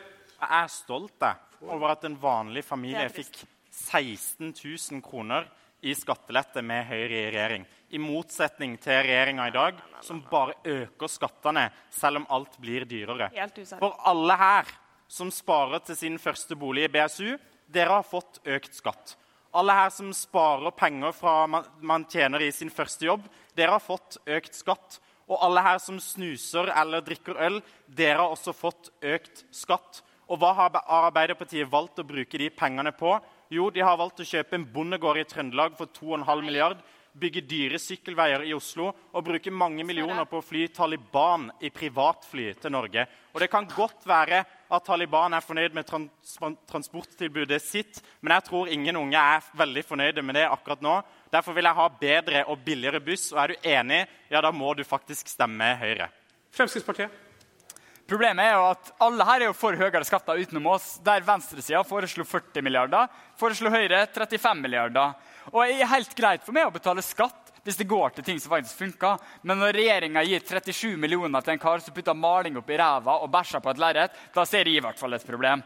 Jeg er stolt jeg, over at en vanlig familie fikk 16 000 kroner i skattelette med Høyre i regjering. I motsetning til regjeringa i dag, som bare øker skattene selv om alt blir dyrere. For alle her som sparer til sin første bolig i BSU, dere har fått økt skatt. Alle her som sparer penger fra man, tjener i sin første jobb, dere har fått økt skatt. Og alle her som snuser eller drikker øl, dere har også fått økt skatt. Og hva har Arbeiderpartiet valgt å bruke de pengene på? Jo, de har valgt å kjøpe en bondegård i Trøndelag for 2,5 milliard, bygge dyre sykkelveier i Oslo og bruke mange millioner på å fly Taliban i privatfly til Norge. Og det kan godt være at Taliban er fornøyd med trans transporttilbudet sitt, men jeg tror ingen unge er veldig fornøyde med det akkurat nå. Derfor vil jeg ha bedre og billigere buss. Og er du enig, ja, da må du faktisk stemme Høyre. Fremskrittspartiet. Problemet er jo at alle her er jo for høyere skatter utenom oss. Der venstresida foreslo 40 milliarder, foreslo Høyre 35 milliarder. Og det er helt greit for meg å betale skatt hvis det går til ting som faktisk funker. Men når regjeringa gir 37 millioner til en kar som putter maling opp i ræva og bæsjer på et lerret, da ser jeg i hvert fall et problem.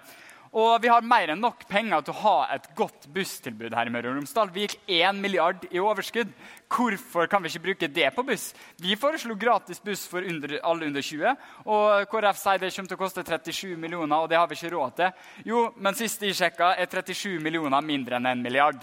Og vi har mer enn nok penger til å ha et godt busstilbud her i Møre og Romsdal. Vi gikk 1 milliard i overskudd. Hvorfor kan vi ikke bruke det på buss? Vi foreslo gratis buss for under, alle under 20. Og KrF sier det kommer til å koste 37 millioner, og det har vi ikke råd til. Jo, men sist de sjekka, er 37 millioner mindre enn 1 milliard.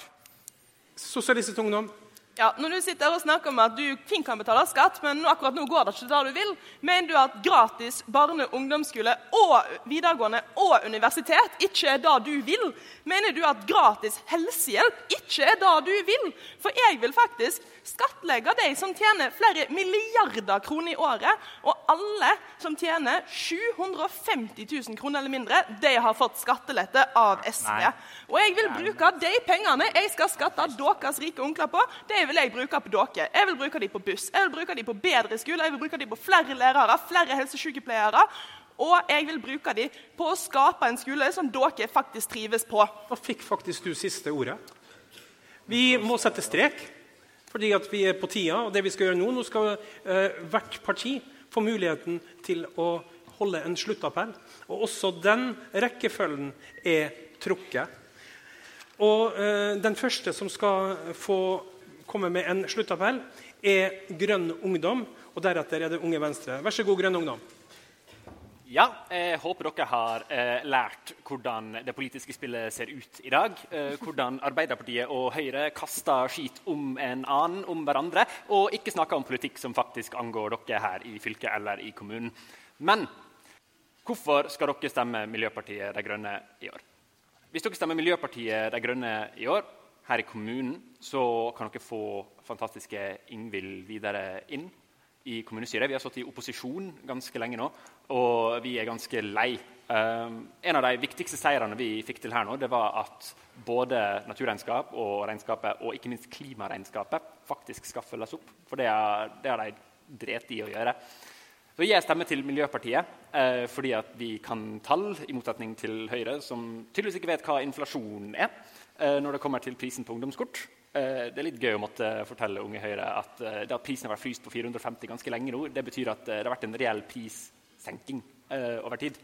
Sosialistisk Ungdom. Ja, når du sitter og snakker om at du fint kan betale skatt, men akkurat nå går det ikke der du vil, mener du at gratis barne- og ungdomsskole og videregående og universitet ikke er det du vil? Mener du at gratis helsehjelp ikke er det du vil? For jeg vil faktisk skattlegge de som tjener flere milliarder kroner i året, og alle som tjener 750 000 kroner eller mindre, de har fått skattelette av SV. Nei. Og jeg vil bruke de pengene jeg skal skatte deres rike onkler på. det vil jeg bruke på dere. Jeg vil bruke dem på buss, jeg vil bruke dem på bedre skole, jeg vil bruke dem på flere lærere, flere helsesykepleiere. Og jeg vil bruke dem på å skape en skole som dere faktisk trives på. Da fikk faktisk du siste ordet. Vi må sette strek, fordi at vi er på tida. og det vi skal gjøre Nå nå skal eh, hvert parti få muligheten til å holde en sluttappell. Og også den rekkefølgen er trukket. Og eh, Den første som skal få komme med en sluttappell, er Grønn ungdom. Og deretter er det Unge Venstre. Vær så god, Grønn ungdom. Ja, jeg håper dere har eh, lært hvordan det politiske spillet ser ut i dag. Eh, hvordan Arbeiderpartiet og Høyre kaster skit om en annen, om hverandre, og ikke snakker om politikk som faktisk angår dere her i fylket eller i kommunen. Men hvorfor skal dere stemme Miljøpartiet De Grønne i år? Hvis dere stemmer Miljøpartiet De Grønne i år, her i kommunen, så kan dere få fantastiske Ingvild videre inn i kommunestyret. Vi har stått i opposisjon ganske lenge nå, og vi er ganske lei. Um, en av de viktigste seirene vi fikk til her nå, det var at både naturregnskap og regnskapet, og ikke minst klimaregnskapet, faktisk skal følges opp. For det har, de drept i å gjøre. Så jeg stemmer til Miljøpartiet uh, fordi at vi kan tall, i motsetning til Høyre, som tydeligvis ikke vet hva inflasjon er. uh, når det kommer til prisen på ungdomskort. Eh, det er litt gøy å måtte fortelle Unge Høyre at eh, det at prisen har vært fryst på 450 ganske lenge nå, det betyr at det har vært en reell prissenking over tid.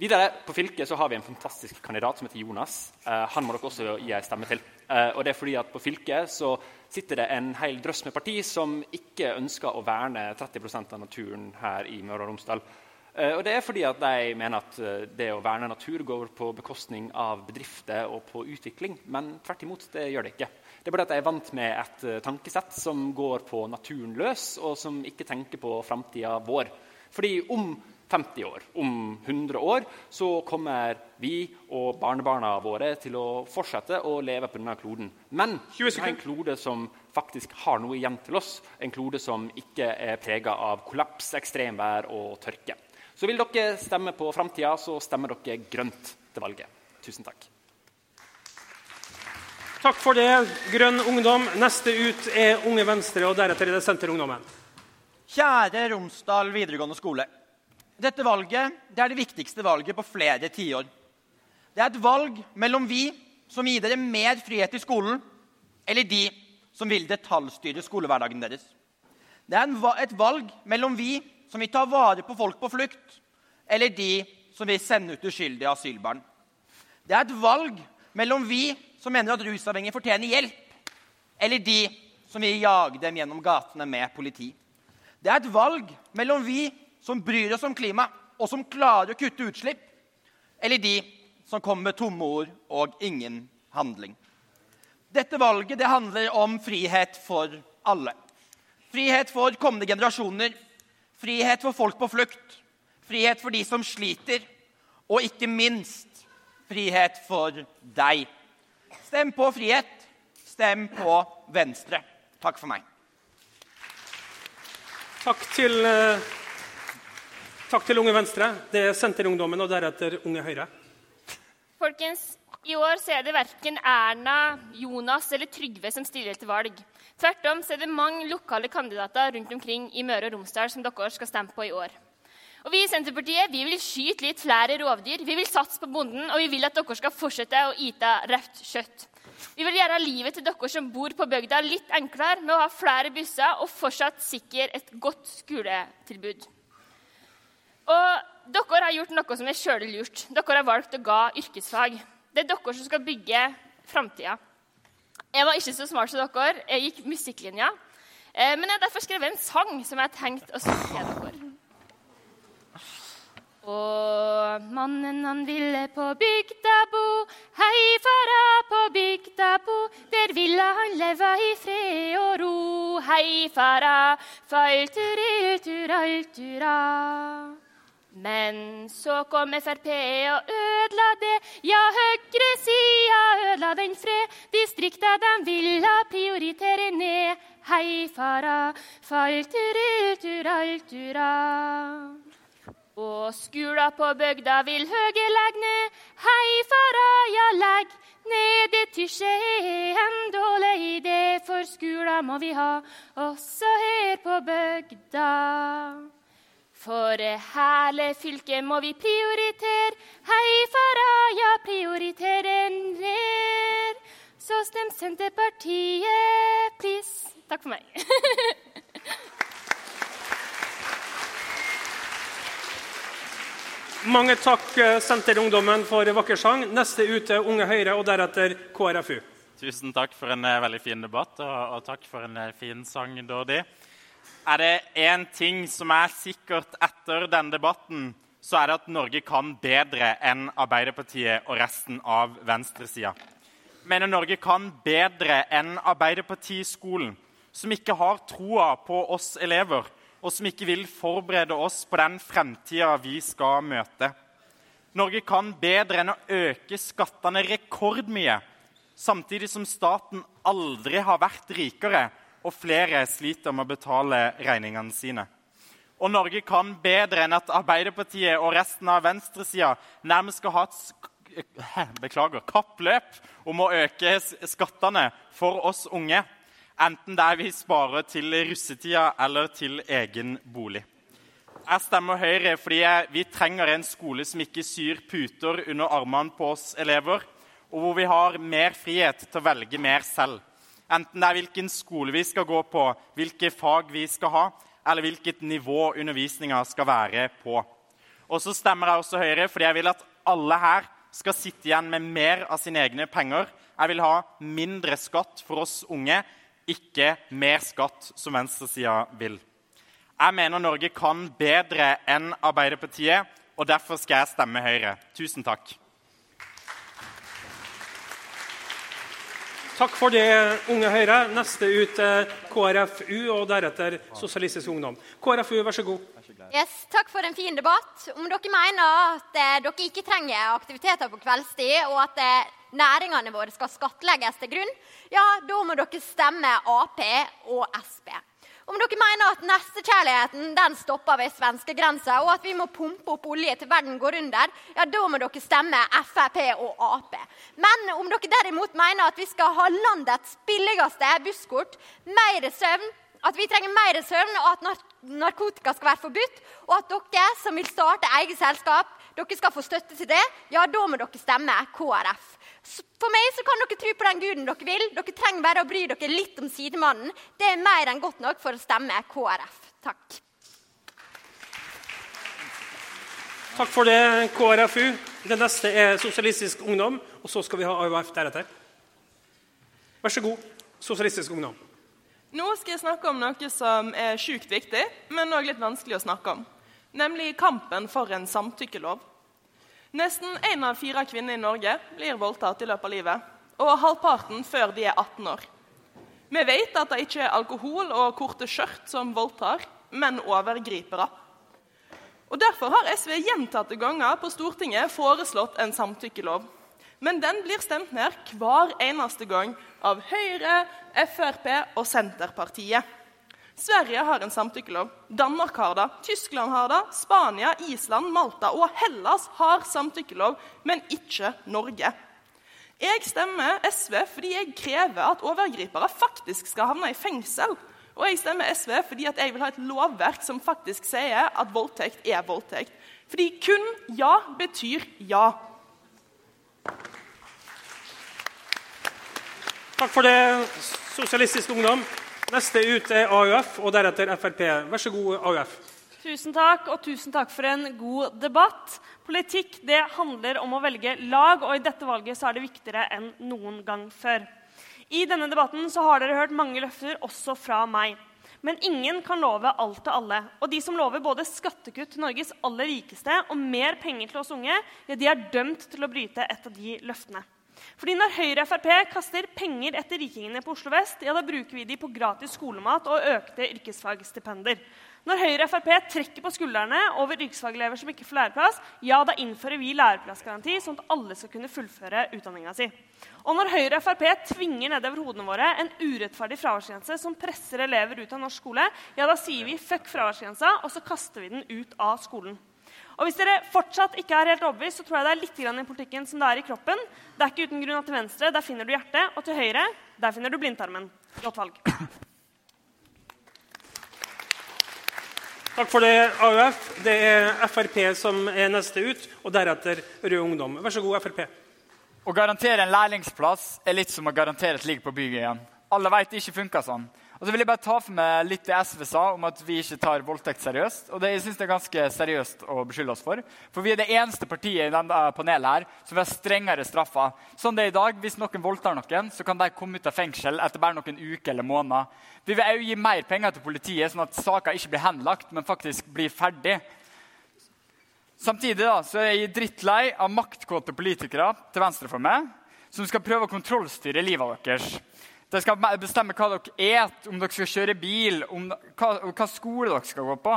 Videre på fylket så har vi en fantastisk kandidat som heter Jonas. han må dere også gi en stemme til. og det er fordi at På fylket så sitter det en hel drøss med parti som ikke ønsker å verne 30% av naturen her i Møre og Romsdal. Eh, og det er fordi at de mener at eh, det å verne natur går på bekostning av bedrifter og på utvikling. Men tvert imot, det gjør det ikke. Det er bare at de er vant med et eh, tankesett som går på naturen løs, og som ikke tenker på framtida vår. Fordi om 50 år, om 100 år, så kommer vi og barnebarna våre til å fortsette å leve på denne kloden. Men det er en klode som faktisk har noe igjen til oss. En klode som ikke er prega av kollaps, ekstremvær og tørke. Så vil dere stemme på framtida, så stemmer dere grønt til valget. Tusen takk. Takk for det, Grønn ungdom. Neste ut er Unge Venstre, og deretter er det Senterungdommen. Kjære Romsdal videregående skole. Dette valget det er det viktigste valget på flere tiår. Det er et valg mellom vi, som gir dere mer frihet i skolen, eller de som vil detaljstyre skolehverdagen deres. Det er et valg mellom vi, som vil ta vare på folk på flukt, eller de som vil sende ut uskyldige asylbarn. Det er et valg mellom vi, som mener at rusavhengige fortjener hjelp, eller de som vil jage dem gjennom gatene med politi. Det er et valg mellom vi, som bryr oss om klima, og som klarer å kutte utslipp, eller de som kommer med tomme ord og ingen handling. Dette valget det handler om frihet for alle. Frihet for kommende generasjoner, frihet for folk på flukt, frihet for de som sliter, og ikke minst frihet for deg. Stem på frihet. Stem på Venstre. Takk for meg. Takk til, eh, takk til Unge Venstre. Det er Senterungdommen og deretter Unge Høyre. Folkens, i år så er det verken Erna, Jonas eller Trygve som stiller til valg. Tvert om er det mange lokale kandidater rundt omkring i Møre og Romsdal som dere skal stemme på i år. Og Vi i Senterpartiet vi vil skyte litt flere rovdyr, vi vil satse på bonden, og vi vil at dere skal fortsette å ete rødt kjøtt. Vi vil gjøre livet til dere som bor på bygda, litt enklere med å ha flere busser og fortsatt sikre et godt skoletilbud. Og dere har gjort noe som er sjøl lurt. Dere har valgt å ga yrkesfag. Det er dere som skal bygge framtida. Jeg var ikke så smart som dere. Jeg gikk musikklinja. Eh, men jeg har derfor skrevet en sang som jeg har tenkt å synge til dere. Og mannen han ville på bygda bo, hei fara på bygda bo. Der ville han leve i fred og ro, hei fara, failturilturaltura. Men så kom Frp og ødela det, ja, høyresida ødela den fred. Distrikta de ville prioritere ned, hei fara, failturilturaltura. Og skula på bygda vil Høge legge ned. Hei, fara, ja, legg ned. Det tysje er en dårlig idé, for skula må vi ha også her på bygda. For hele fylket må vi prioritere. Hei, fara, ja, prioritere ler. Så stem Senterpartiet, please. Takk for meg. [LAUGHS] Mange takk, eh, Senterungdommen, for vakker sang. Neste ut er Unge Høyre, og deretter KrFU. Tusen takk for en eh, veldig fin debatt, og, og takk for en eh, fin sang, Dordi. Er det én ting som er sikkert etter denne debatten, så er det at Norge kan bedre enn Arbeiderpartiet og resten av venstresida. Mener Norge kan bedre enn Arbeiderpartiskolen, som ikke har troa på oss elever og som ikke vil forberede oss på den fremtida vi skal møte. Norge kan bedre enn å øke skattene rekordmye, samtidig som staten aldri har vært rikere og flere sliter med å betale regningene sine. Og Norge kan bedre enn at Arbeiderpartiet og resten av venstresida nærmest skal ha et beklager, kappløp om å øke skattene for oss unge enten det er vi sparer til russetida eller til egen bolig. Jeg stemmer Høyre fordi vi trenger en skole som ikke syr puter under armene på oss elever, og hvor vi har mer frihet til å velge mer selv. Enten det er hvilken skole vi skal gå på, hvilke fag vi skal ha, eller hvilket nivå undervisninga skal være på. Og så stemmer jeg også Høyre fordi jeg vil at alle her skal sitte igjen med mer av sine egne penger. Jeg vil ha mindre skatt for oss unge ikke mer skatt, som venstresida vil. Jeg mener Norge kan bedre enn Arbeiderpartiet, og derfor skal jeg stemme Høyre. Tusen takk. Takk for det, Unge Høyre. Neste ut er KrFU og deretter Sosialistisk Ungdom. KrFU, vær så god. Yes, takk for en fin debatt. Om dere mener at eh, dere ikke trenger aktiviteter på kveldstid, og at eh, næringene våre skal skattlegges til grunn, ja, da må dere stemme Ap og Sp. Om dere mener at nestekjærligheten den stopper ved svenskegrensa, og at vi må pumpe opp olje til verden går under, ja, da må dere stemme Frp og Ap. Men om dere derimot mener at vi skal ha landets billigste busskort, mer søvn, at vi trenger mer søvn, og at narkotika skal være forbudt, og at dere som vil starte eget selskap, dere skal få støtte til det, ja, da må dere stemme KrF. For meg så kan dere tro på den guden dere vil. Dere trenger bare å bry dere litt om sidemannen. Det er mer enn godt nok for å stemme KrF. Takk. Takk for det, KrFU. Det neste er Sosialistisk Ungdom, og så skal vi ha AUF deretter. Vær så god, Sosialistisk Ungdom. Nå skal jeg snakke om noe som er sjukt viktig, men òg litt vanskelig å snakke om. Nemlig kampen for en samtykkelov. Nesten én av fire kvinner i Norge blir voldtatt i løpet av livet, og halvparten før de er 18 år. Vi vet at det ikke er alkohol og korte skjørt som voldtar, men overgripere. Og Derfor har SV gjentatte ganger på Stortinget foreslått en samtykkelov. Men den blir stemt ned hver eneste gang av Høyre, Frp og Senterpartiet. Sverige har en samtykkelov. Danmark har det. Tyskland har det. Spania, Island, Malta og Hellas har samtykkelov, men ikke Norge. Jeg stemmer SV fordi jeg krever at overgripere faktisk skal havne i fengsel. Og jeg stemmer SV fordi jeg vil ha et lovverk som faktisk sier at voldtekt er voldtekt. Fordi kun ja betyr ja. Takk for det, Sosialistisk Ungdom. Neste ut er AUF, og deretter Frp. Vær så god, AUF. Tusen takk, og tusen takk for en god debatt. Politikk det handler om å velge lag, og i dette valget så er det viktigere enn noen gang før. I denne debatten så har dere hørt mange løfter, også fra meg. Men ingen kan love alt til alle. Og de som lover både skattekutt til Norges aller rikeste og mer penger til oss unge, ja, de er dømt til å bryte et av de løftene. Fordi Når Høyre og Frp kaster penger etter rikingene på Oslo vest, ja, da bruker vi de på gratis skolemat og økte yrkesfagstipender. Når Høyre og Frp trekker på skuldrene over yrkesfagelever som ikke får læreplass, ja, da innfører vi læreplassgaranti, sånn at alle skal kunne fullføre utdanninga si. Og når Høyre og Frp tvinger nedover hodene våre en urettferdig fraværsgrense som presser elever ut av norsk skole, ja, da sier vi fuck fraværsgrensa, og så kaster vi den ut av skolen. Og Hvis dere fortsatt ikke er helt overbevist, så tror jeg det er litt i politikken som det er i kroppen. Det er ikke uten grunn at til venstre der finner du hjertet, og til høyre der finner du blindtarmen. Godt valg. Takk for det, AUF. Det er Frp som er neste ut, og deretter Rød Ungdom. Vær så god, Frp. Å garantere en lærlingsplass er litt som å garantere et ligg på bygget igjen. Alle vet det ikke funker sånn. Og så vil jeg bare ta for meg litt det SV sa om at vi ikke tar voldtekt seriøst. Og det jeg synes det er ganske seriøst å beskylde oss for. For vi er det eneste partiet i denne panelet her som vil ha strengere straffer. Sånn det er i dag, Hvis noen voldtar noen, så kan de komme ut av fengsel etter bare noen uker eller måneder. Vi vil også gi mer penger til politiet, sånn at saker ikke blir henlagt, men faktisk blir ferdig. Samtidig da, så er jeg drittlei av maktkåte politikere til venstre for meg som skal prøve å kontrollstyre livet deres. De skal bestemme hva dere et, om dere skal kjøre bil, om hva, hva skole dere skal gå på.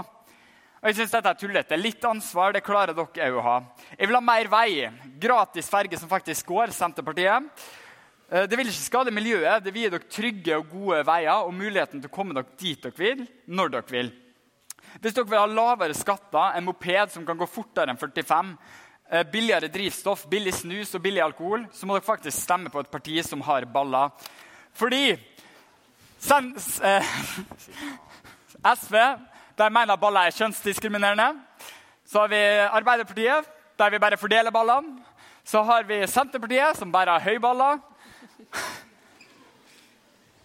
Og jeg synes dette er tullete. Litt ansvar det klarer dere òg å ha. Jeg vil ha mer vei. Gratis ferge som faktisk går, Senterpartiet. Eh, det vil ikke skade miljøet. Det vil gi dere trygge og gode veier og muligheten til å komme dere dit dere vil, når dere vil. Hvis dere vil ha lavere skatter, en moped som kan gå fortere enn 45, eh, billigere drivstoff, billig snus og billig alkohol, så må dere faktisk stemme på et parti som har baller. Fordi sen, eh, [LAUGHS] SV der mener baller er kjønnsdiskriminerende. Så har vi Arbeiderpartiet, der vi bare fordeler ballene. Så har vi Senterpartiet, som bare har høyballer.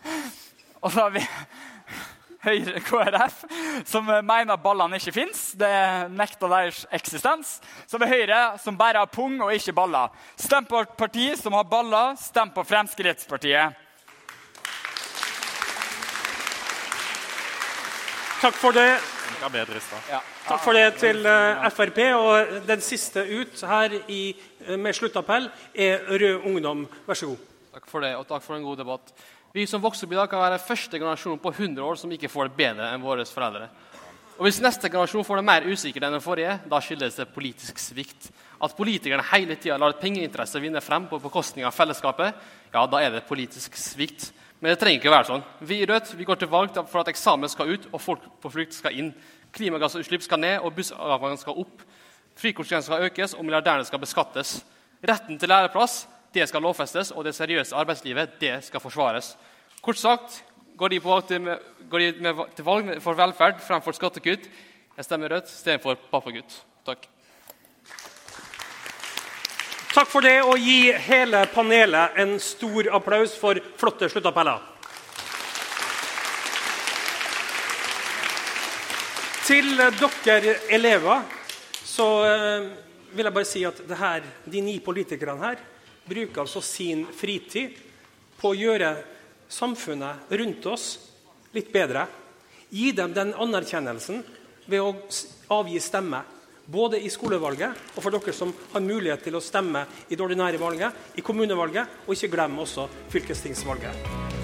[LAUGHS] Og så har vi [LAUGHS] Høyre KrF, som mener at ballene ikke fins. Det nekter deres eksistens. Så har vi Høyre, som bare har pung og ikke baller. Stem på et parti som har baller. Stem på Fremskrittspartiet. Takk for det. Takk for det til eh, Frp. Og den siste ut her i, eh, med sluttappell er Rød Ungdom. Vær så god. Takk for det, og takk for en god debatt. Vi som vokser opp i dag, kan være første generasjon på 100 år som ikke får det bedre enn våre foreldre. Og Hvis neste generasjon får det mer usikkert enn den forrige, da skyldes det politisk svikt. At politikerne hele tida lar pengeinteresse vinne frem på bekostning av fellesskapet, ja, da er det politisk svikt. Men det trenger ikke å være sånn. Vi i Rødt vi går til valg for at eksamen skal ut og folk på flukt skal inn. Klimagassutslipp skal ned og bussavgangene skal opp. Frikortgrensen skal økes og milliardærene skal beskattes. Retten til læreplass det skal lovfestes, og det seriøse arbeidslivet det skal forsvares. Kort sagt går de, til, går de med, til valg for velferd fremfor skattekutt. Jeg stemmer Rødt istedenfor pappagutt. Takk. Takk for det, og gi hele panelet en stor applaus for flotte sluttappeller. Til dere elever så eh, vil jeg bare si at her, de ni politikerne her bruker altså sin fritid på å gjøre samfunnet rundt oss litt bedre. Gi dem den anerkjennelsen ved å avgi stemme. Både i skolevalget og for dere som har mulighet til å stemme i det ordinære valget, i kommunevalget, og ikke glem også fylkestingsvalget.